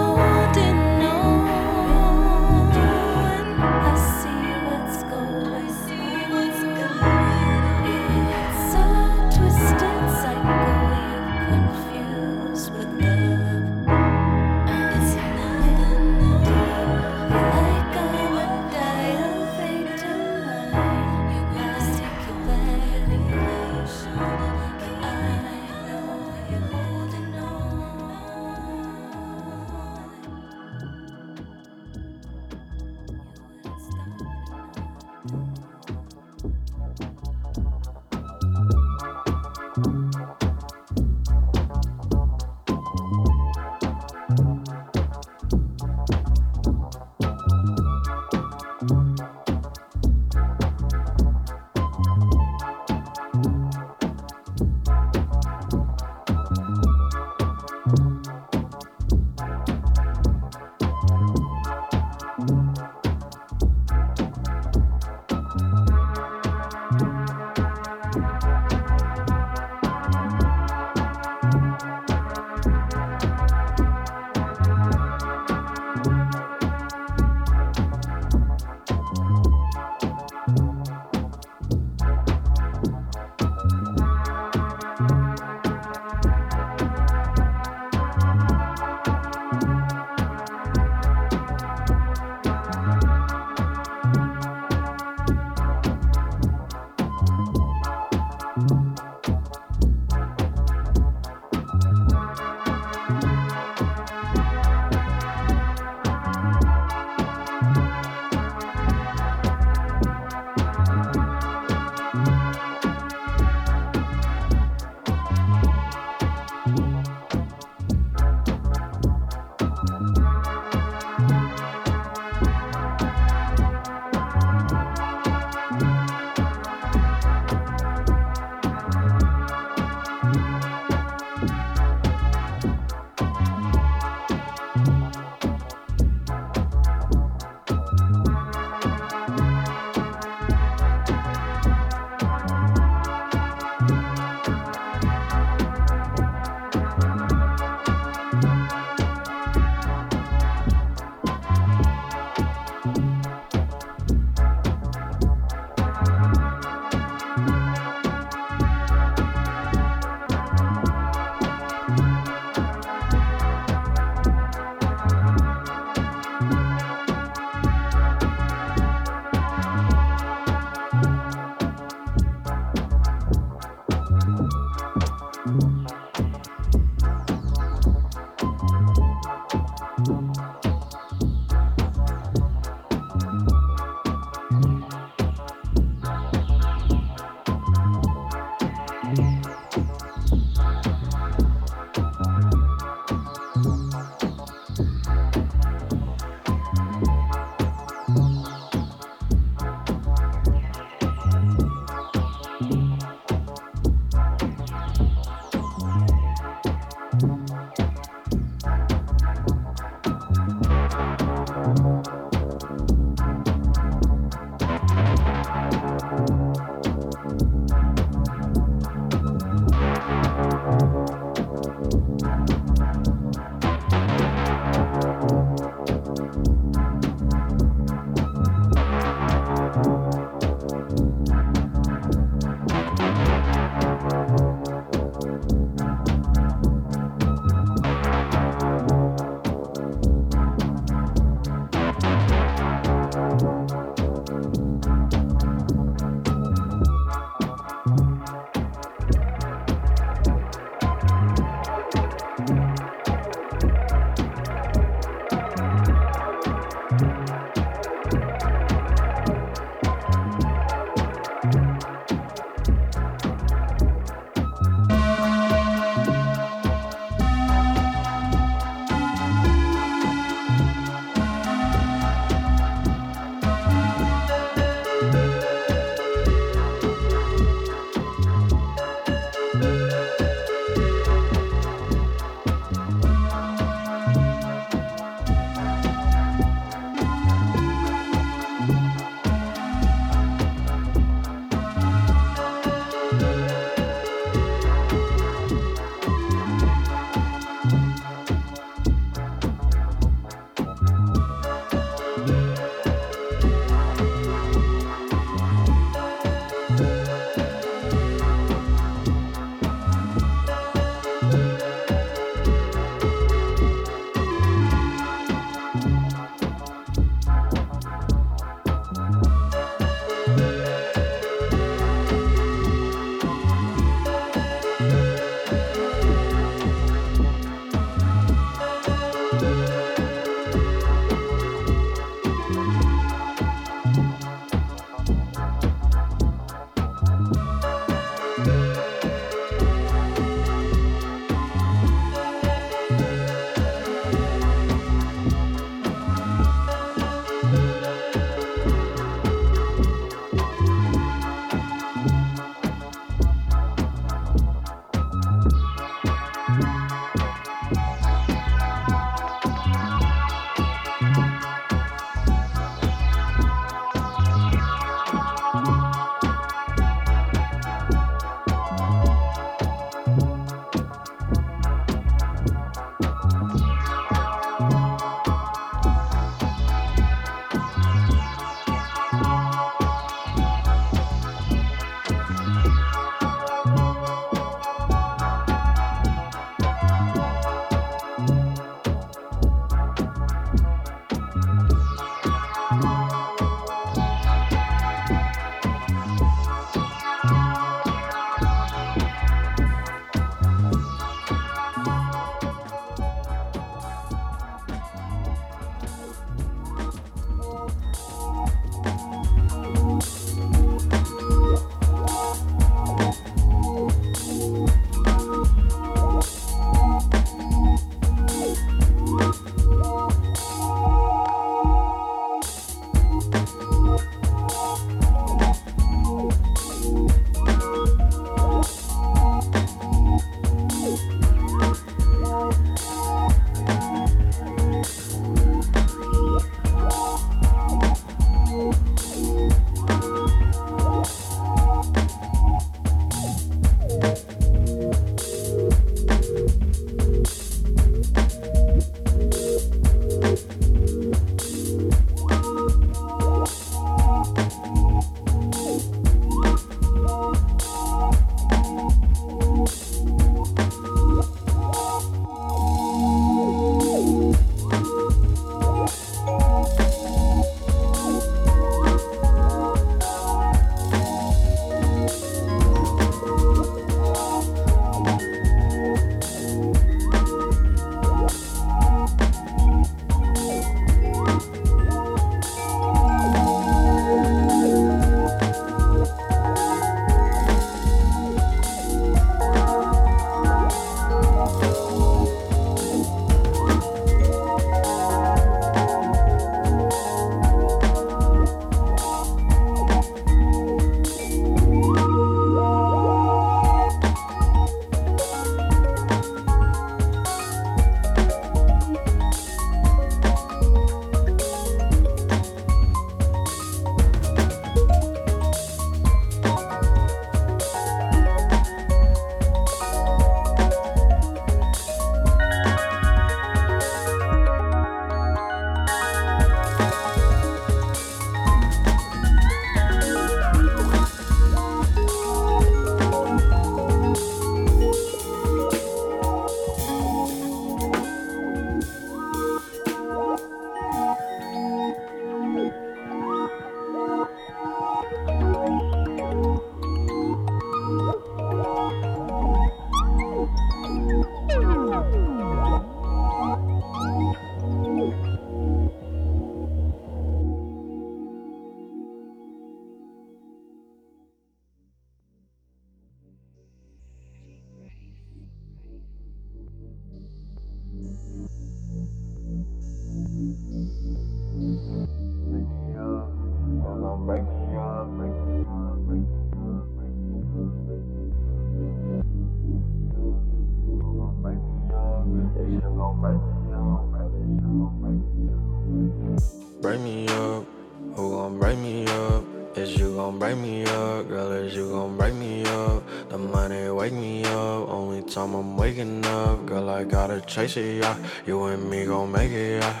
Time I'm waking up. Girl, I gotta chase it, yeah. You and me gon' make it, yeah.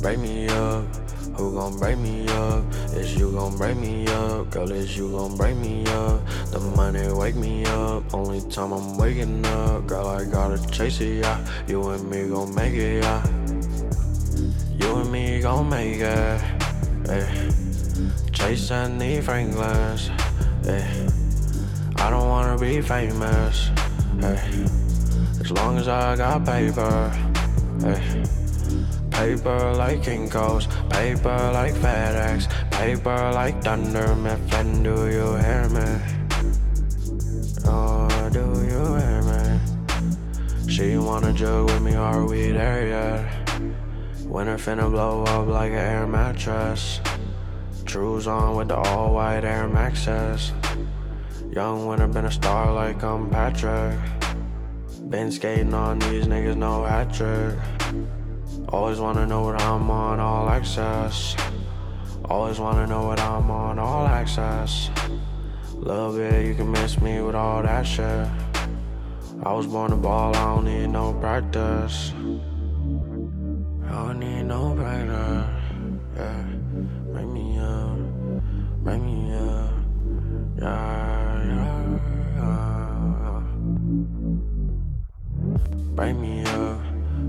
Break me up. Who gon' break me up? Is you gon' break me up? Girl, is you gon' break me up? The money wake me up. Only time I'm waking up. Girl, I gotta chase it, yeah. You and me gon' make it, yeah. You and me gon' make it. Ay. Chasing the Franklins. Ay. I don't wanna be famous. Ay. As long as I got paper. Ay. Paper like Kinko's, paper like FedEx, paper like Thunder Mifflin. Do you hear me? Oh, do you hear me? She wanna jug with me, are we there yet? Winter finna blow up like an air mattress. Trues on with the all white Air Maxes. Young winter been a star like I'm Patrick. Been skating on these niggas, no hat trick. Always wanna know what I'm on, all access. Always wanna know what I'm on, all access. Little bit, you can miss me with all that shit. I was born to ball, I don't need no practice. I don't need no practice. Yeah, bring me up, bring me up. Yeah, Bring me up.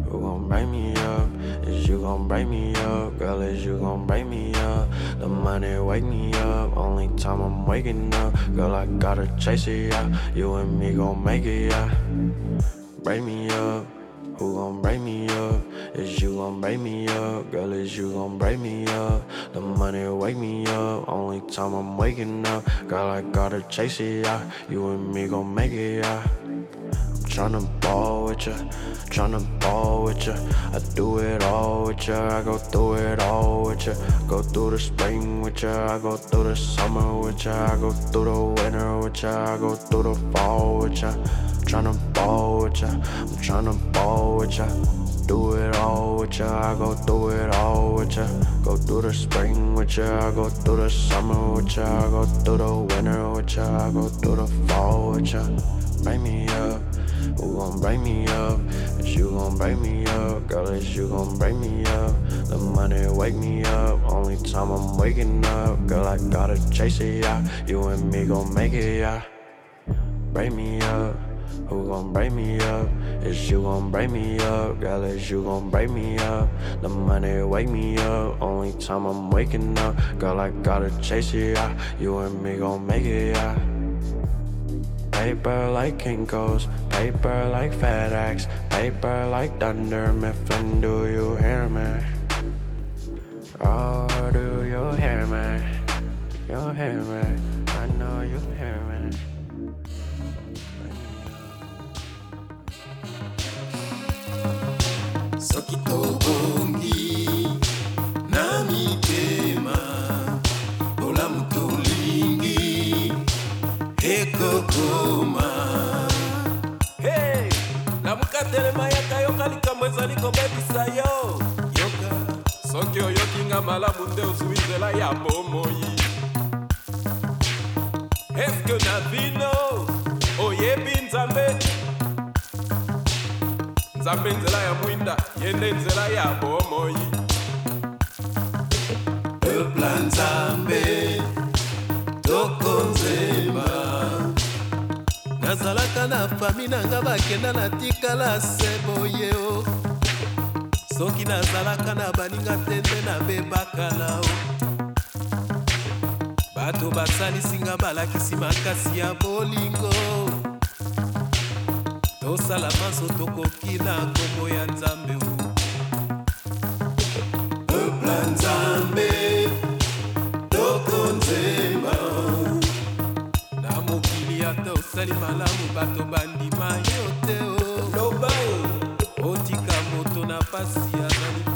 Who gon' break me up? Is you gon' break me up? Girl, is you gon' break me up? The money wake me up. Only time I'm waking up. Girl, I gotta chase it, yeah. You and me gon' make it, yeah. Break me up. Who gon' break me up? Is you gon' break me up? Girl, is you gon' break me up? The money wake me up. Only time I'm waking up. Girl, I gotta chase it, yeah. You and me gon' make it, yeah. Tryna ball with ya, tryna ball with ya. I do it all with ya, I go through it all with ya. Go through the spring with ya, I go through the summer with ya. I go through the winter with ya, I go through the fall with ya. Tryna ball with ya, I'm tryna ball with ya. Do it all with ya, I go through it all with ya. Go through the spring with ya, I go through the summer with ya. I go through the winter with ya, I go through the fall with ya. Break me up. Who gon' break me up? Is you gon' break me up? Girl, is you gon' break me up? The money wake me up. Only time I'm waking up. Girl, I gotta chase it, yeah. You and me gon' make it, yeah. Break me up. Who gon' break me up? Is you gon' break me up? Girl, is you gon' break me up? The money wake me up. Only time I'm waking up. Girl, I gotta chase it, yeah. You and me gon' make it, yeah. Paper like Kinko's, paper like FedEx, paper like Thunder Mifflin. Do you hear me? Oh, do you hear me? You hear me? I know you hear me. soki tobongi ekokoma Hey, lamuka telema yaka yoka likambo ezali kobebisa yo. Yoka. Soki oyoki nga malamu nde ozwi nzela ya bomoi. Eske na bino oyebi nzambe? Nzambe nzela ya mwinda ye nde nzela ya bomoi. Peuple nzambe tokonzemba nazalaka na fami na nga bakenda natikala se boye o. Soki nazalaka na baninga te nde nabebaka na o. Bato basalisinga balakisi makasi ya bolingo. Tosala maso tokoki na nkombo ya nzambe o. Peuple nzambe osali malamu bato bandima yo te o loba otika moto na pasi azali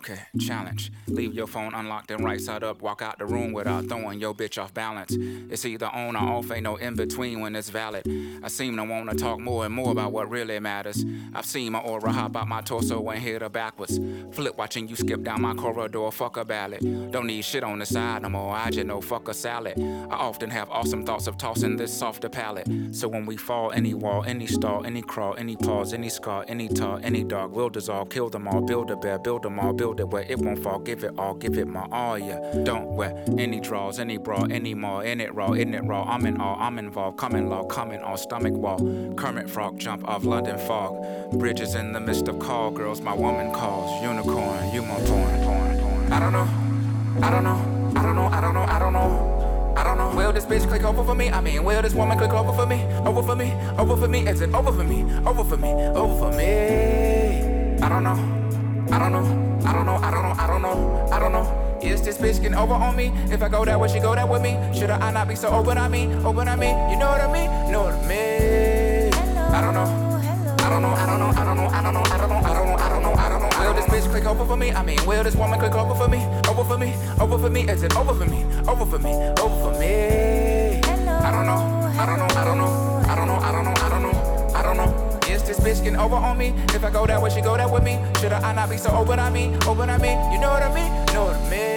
Okay, challenge. Leave your phone unlocked and right side up. Walk out the room without throwing your bitch off balance. It's either on or off, ain't no in between when it's valid. I seem to wanna talk more and more about what really matters. I've seen my aura hop out my torso and hit her backwards. Flip watching you skip down my corridor, fuck a ballad. Don't need shit on the side no more, I just know fuck a salad. I often have awesome thoughts of tossing this softer palate. So when we fall, any wall, any stall, any crawl, any pause, any scar, any tar, any dog we'll dissolve, kill them all, build a bear, build them all, build it where it won't fall, give it all, give it my all, yeah. Don't wear any draws, any bra, any more, in it raw, in it raw, I'm in all, I'm involved, coming law, coming all. stomach wall. Kermit Frog jump off London fog. Bridges in the midst of call girls, my woman calls. Unicorn, you my porn, porn, porn. I don't know, I don't know, I don't know, I don't know, I don't know. I don't know. Will this bitch click over for me? I mean, will this woman click over for me? Over for me? Over for me? Is it over for me? Over for me? Over for me? I don't know. I don't know. I don't know, I don't know, I don't know, I don't know. Is this bitch getting over on me? If I go that way, she go that with me. Should I not be so open on me? Open on me? You know what I mean? Know what I mean? I don't know. I don't know, I don't know, I don't know, I don't know, I don't know, I don't know, I don't know, I don't know. Will this bitch click over for me? I mean, will this woman click over for me? Over for me, over for me, is it over for me? Over for me, over for me. I don't know, I don't know, I don't know bitch getting over on me? If I go that way, she go that with me. Should I not be so open on me? Open on me? You know what I mean? Know what I mean?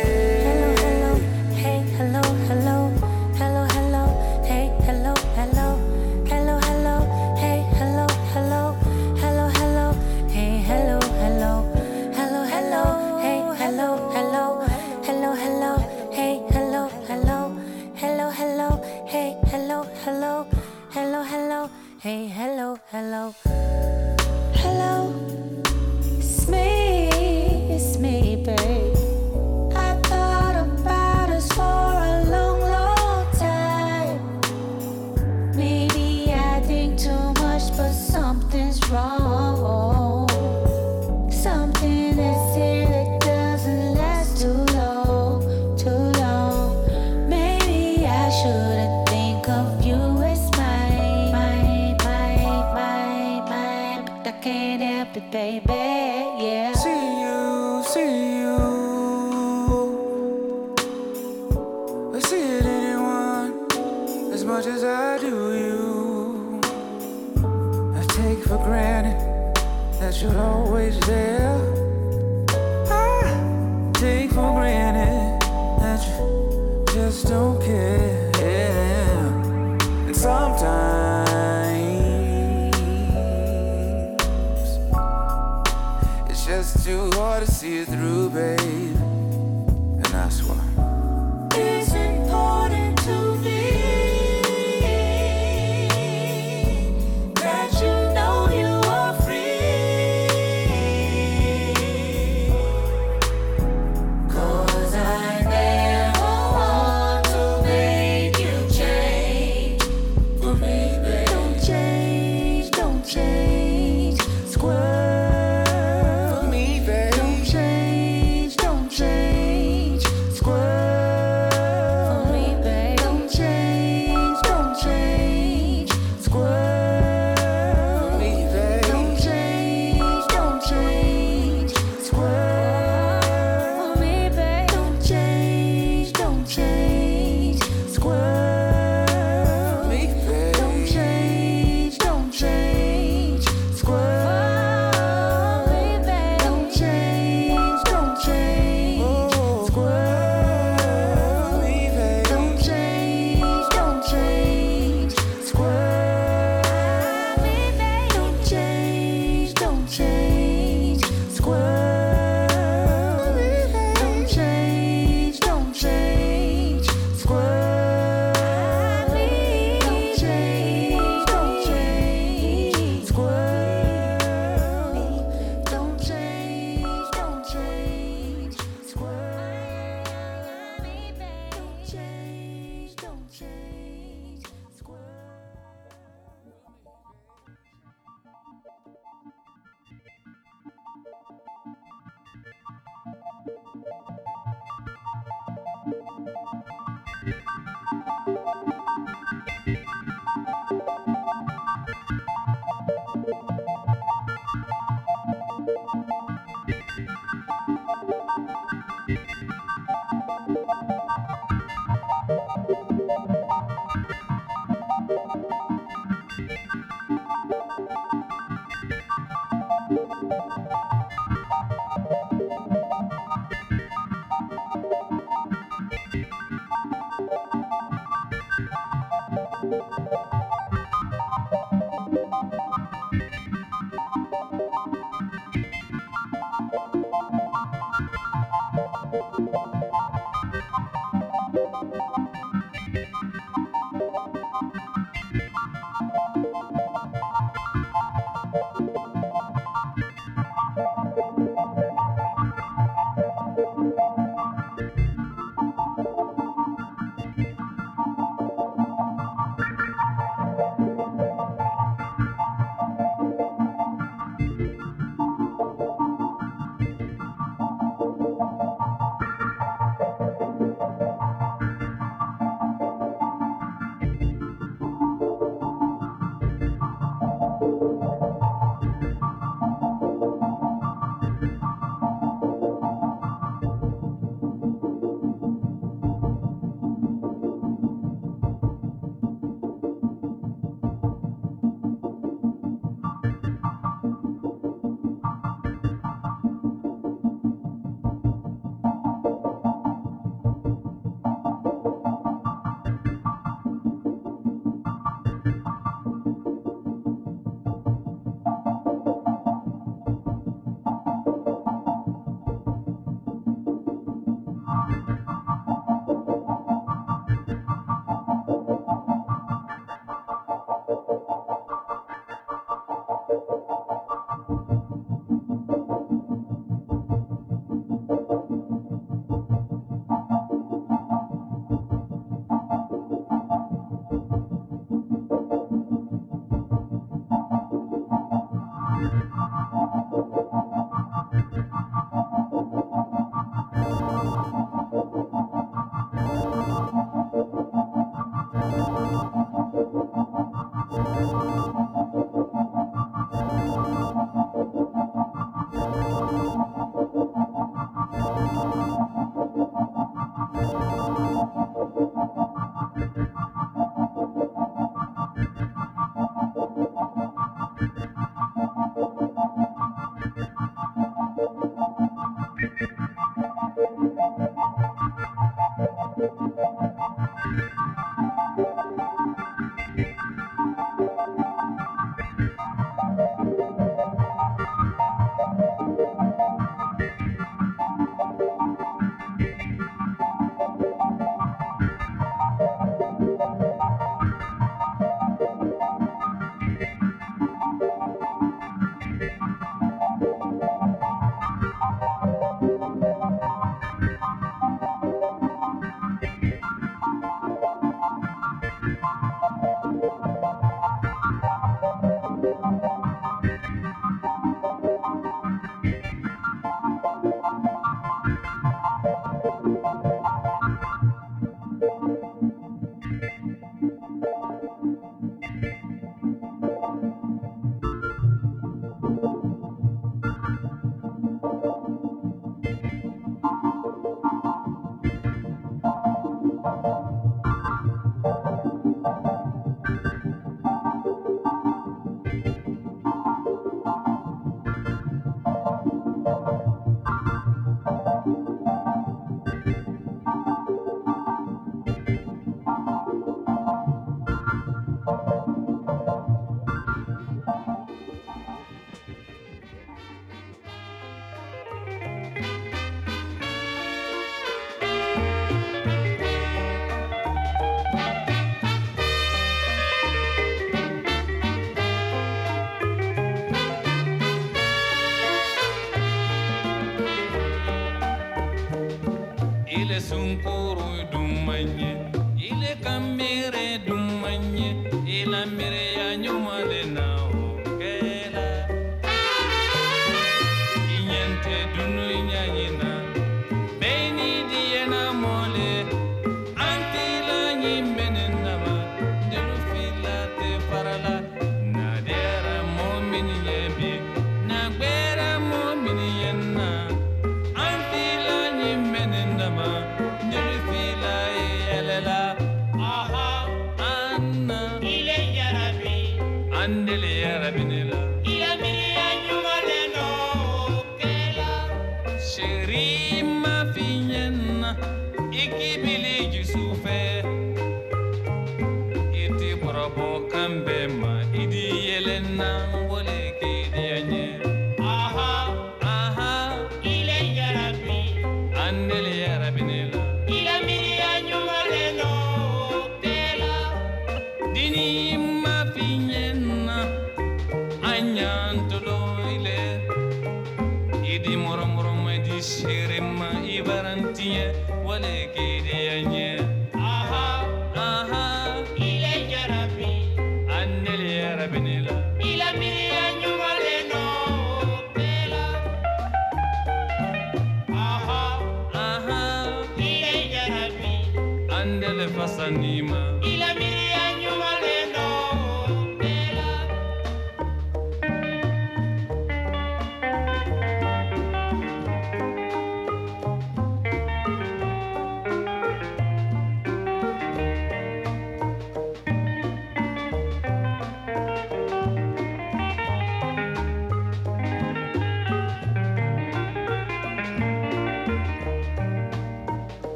trouble and bear.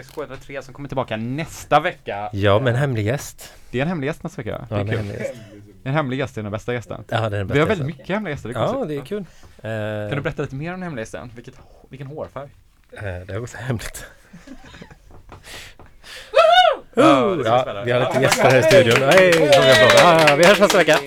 X6K103 som kommer tillbaka nästa vecka. Ja, med en hemlig gäst. Det är en hemlig gäst nästa vecka. Ja, det är kul. Hemlig gäst en hemlig gäst är den bästa gästen. Ja, det är den bästa Vi har väldigt mycket hemliga gäster. Det ja, det är kul. Uh, kan du eh. berätta lite mer om den hemliga gästen? Vilket, vilken hårfärg? Uh, det är också hemligt. Uh, ja, vi har lite gäster här i studion. Hey, hey, hey. vi hörs nästa vecka.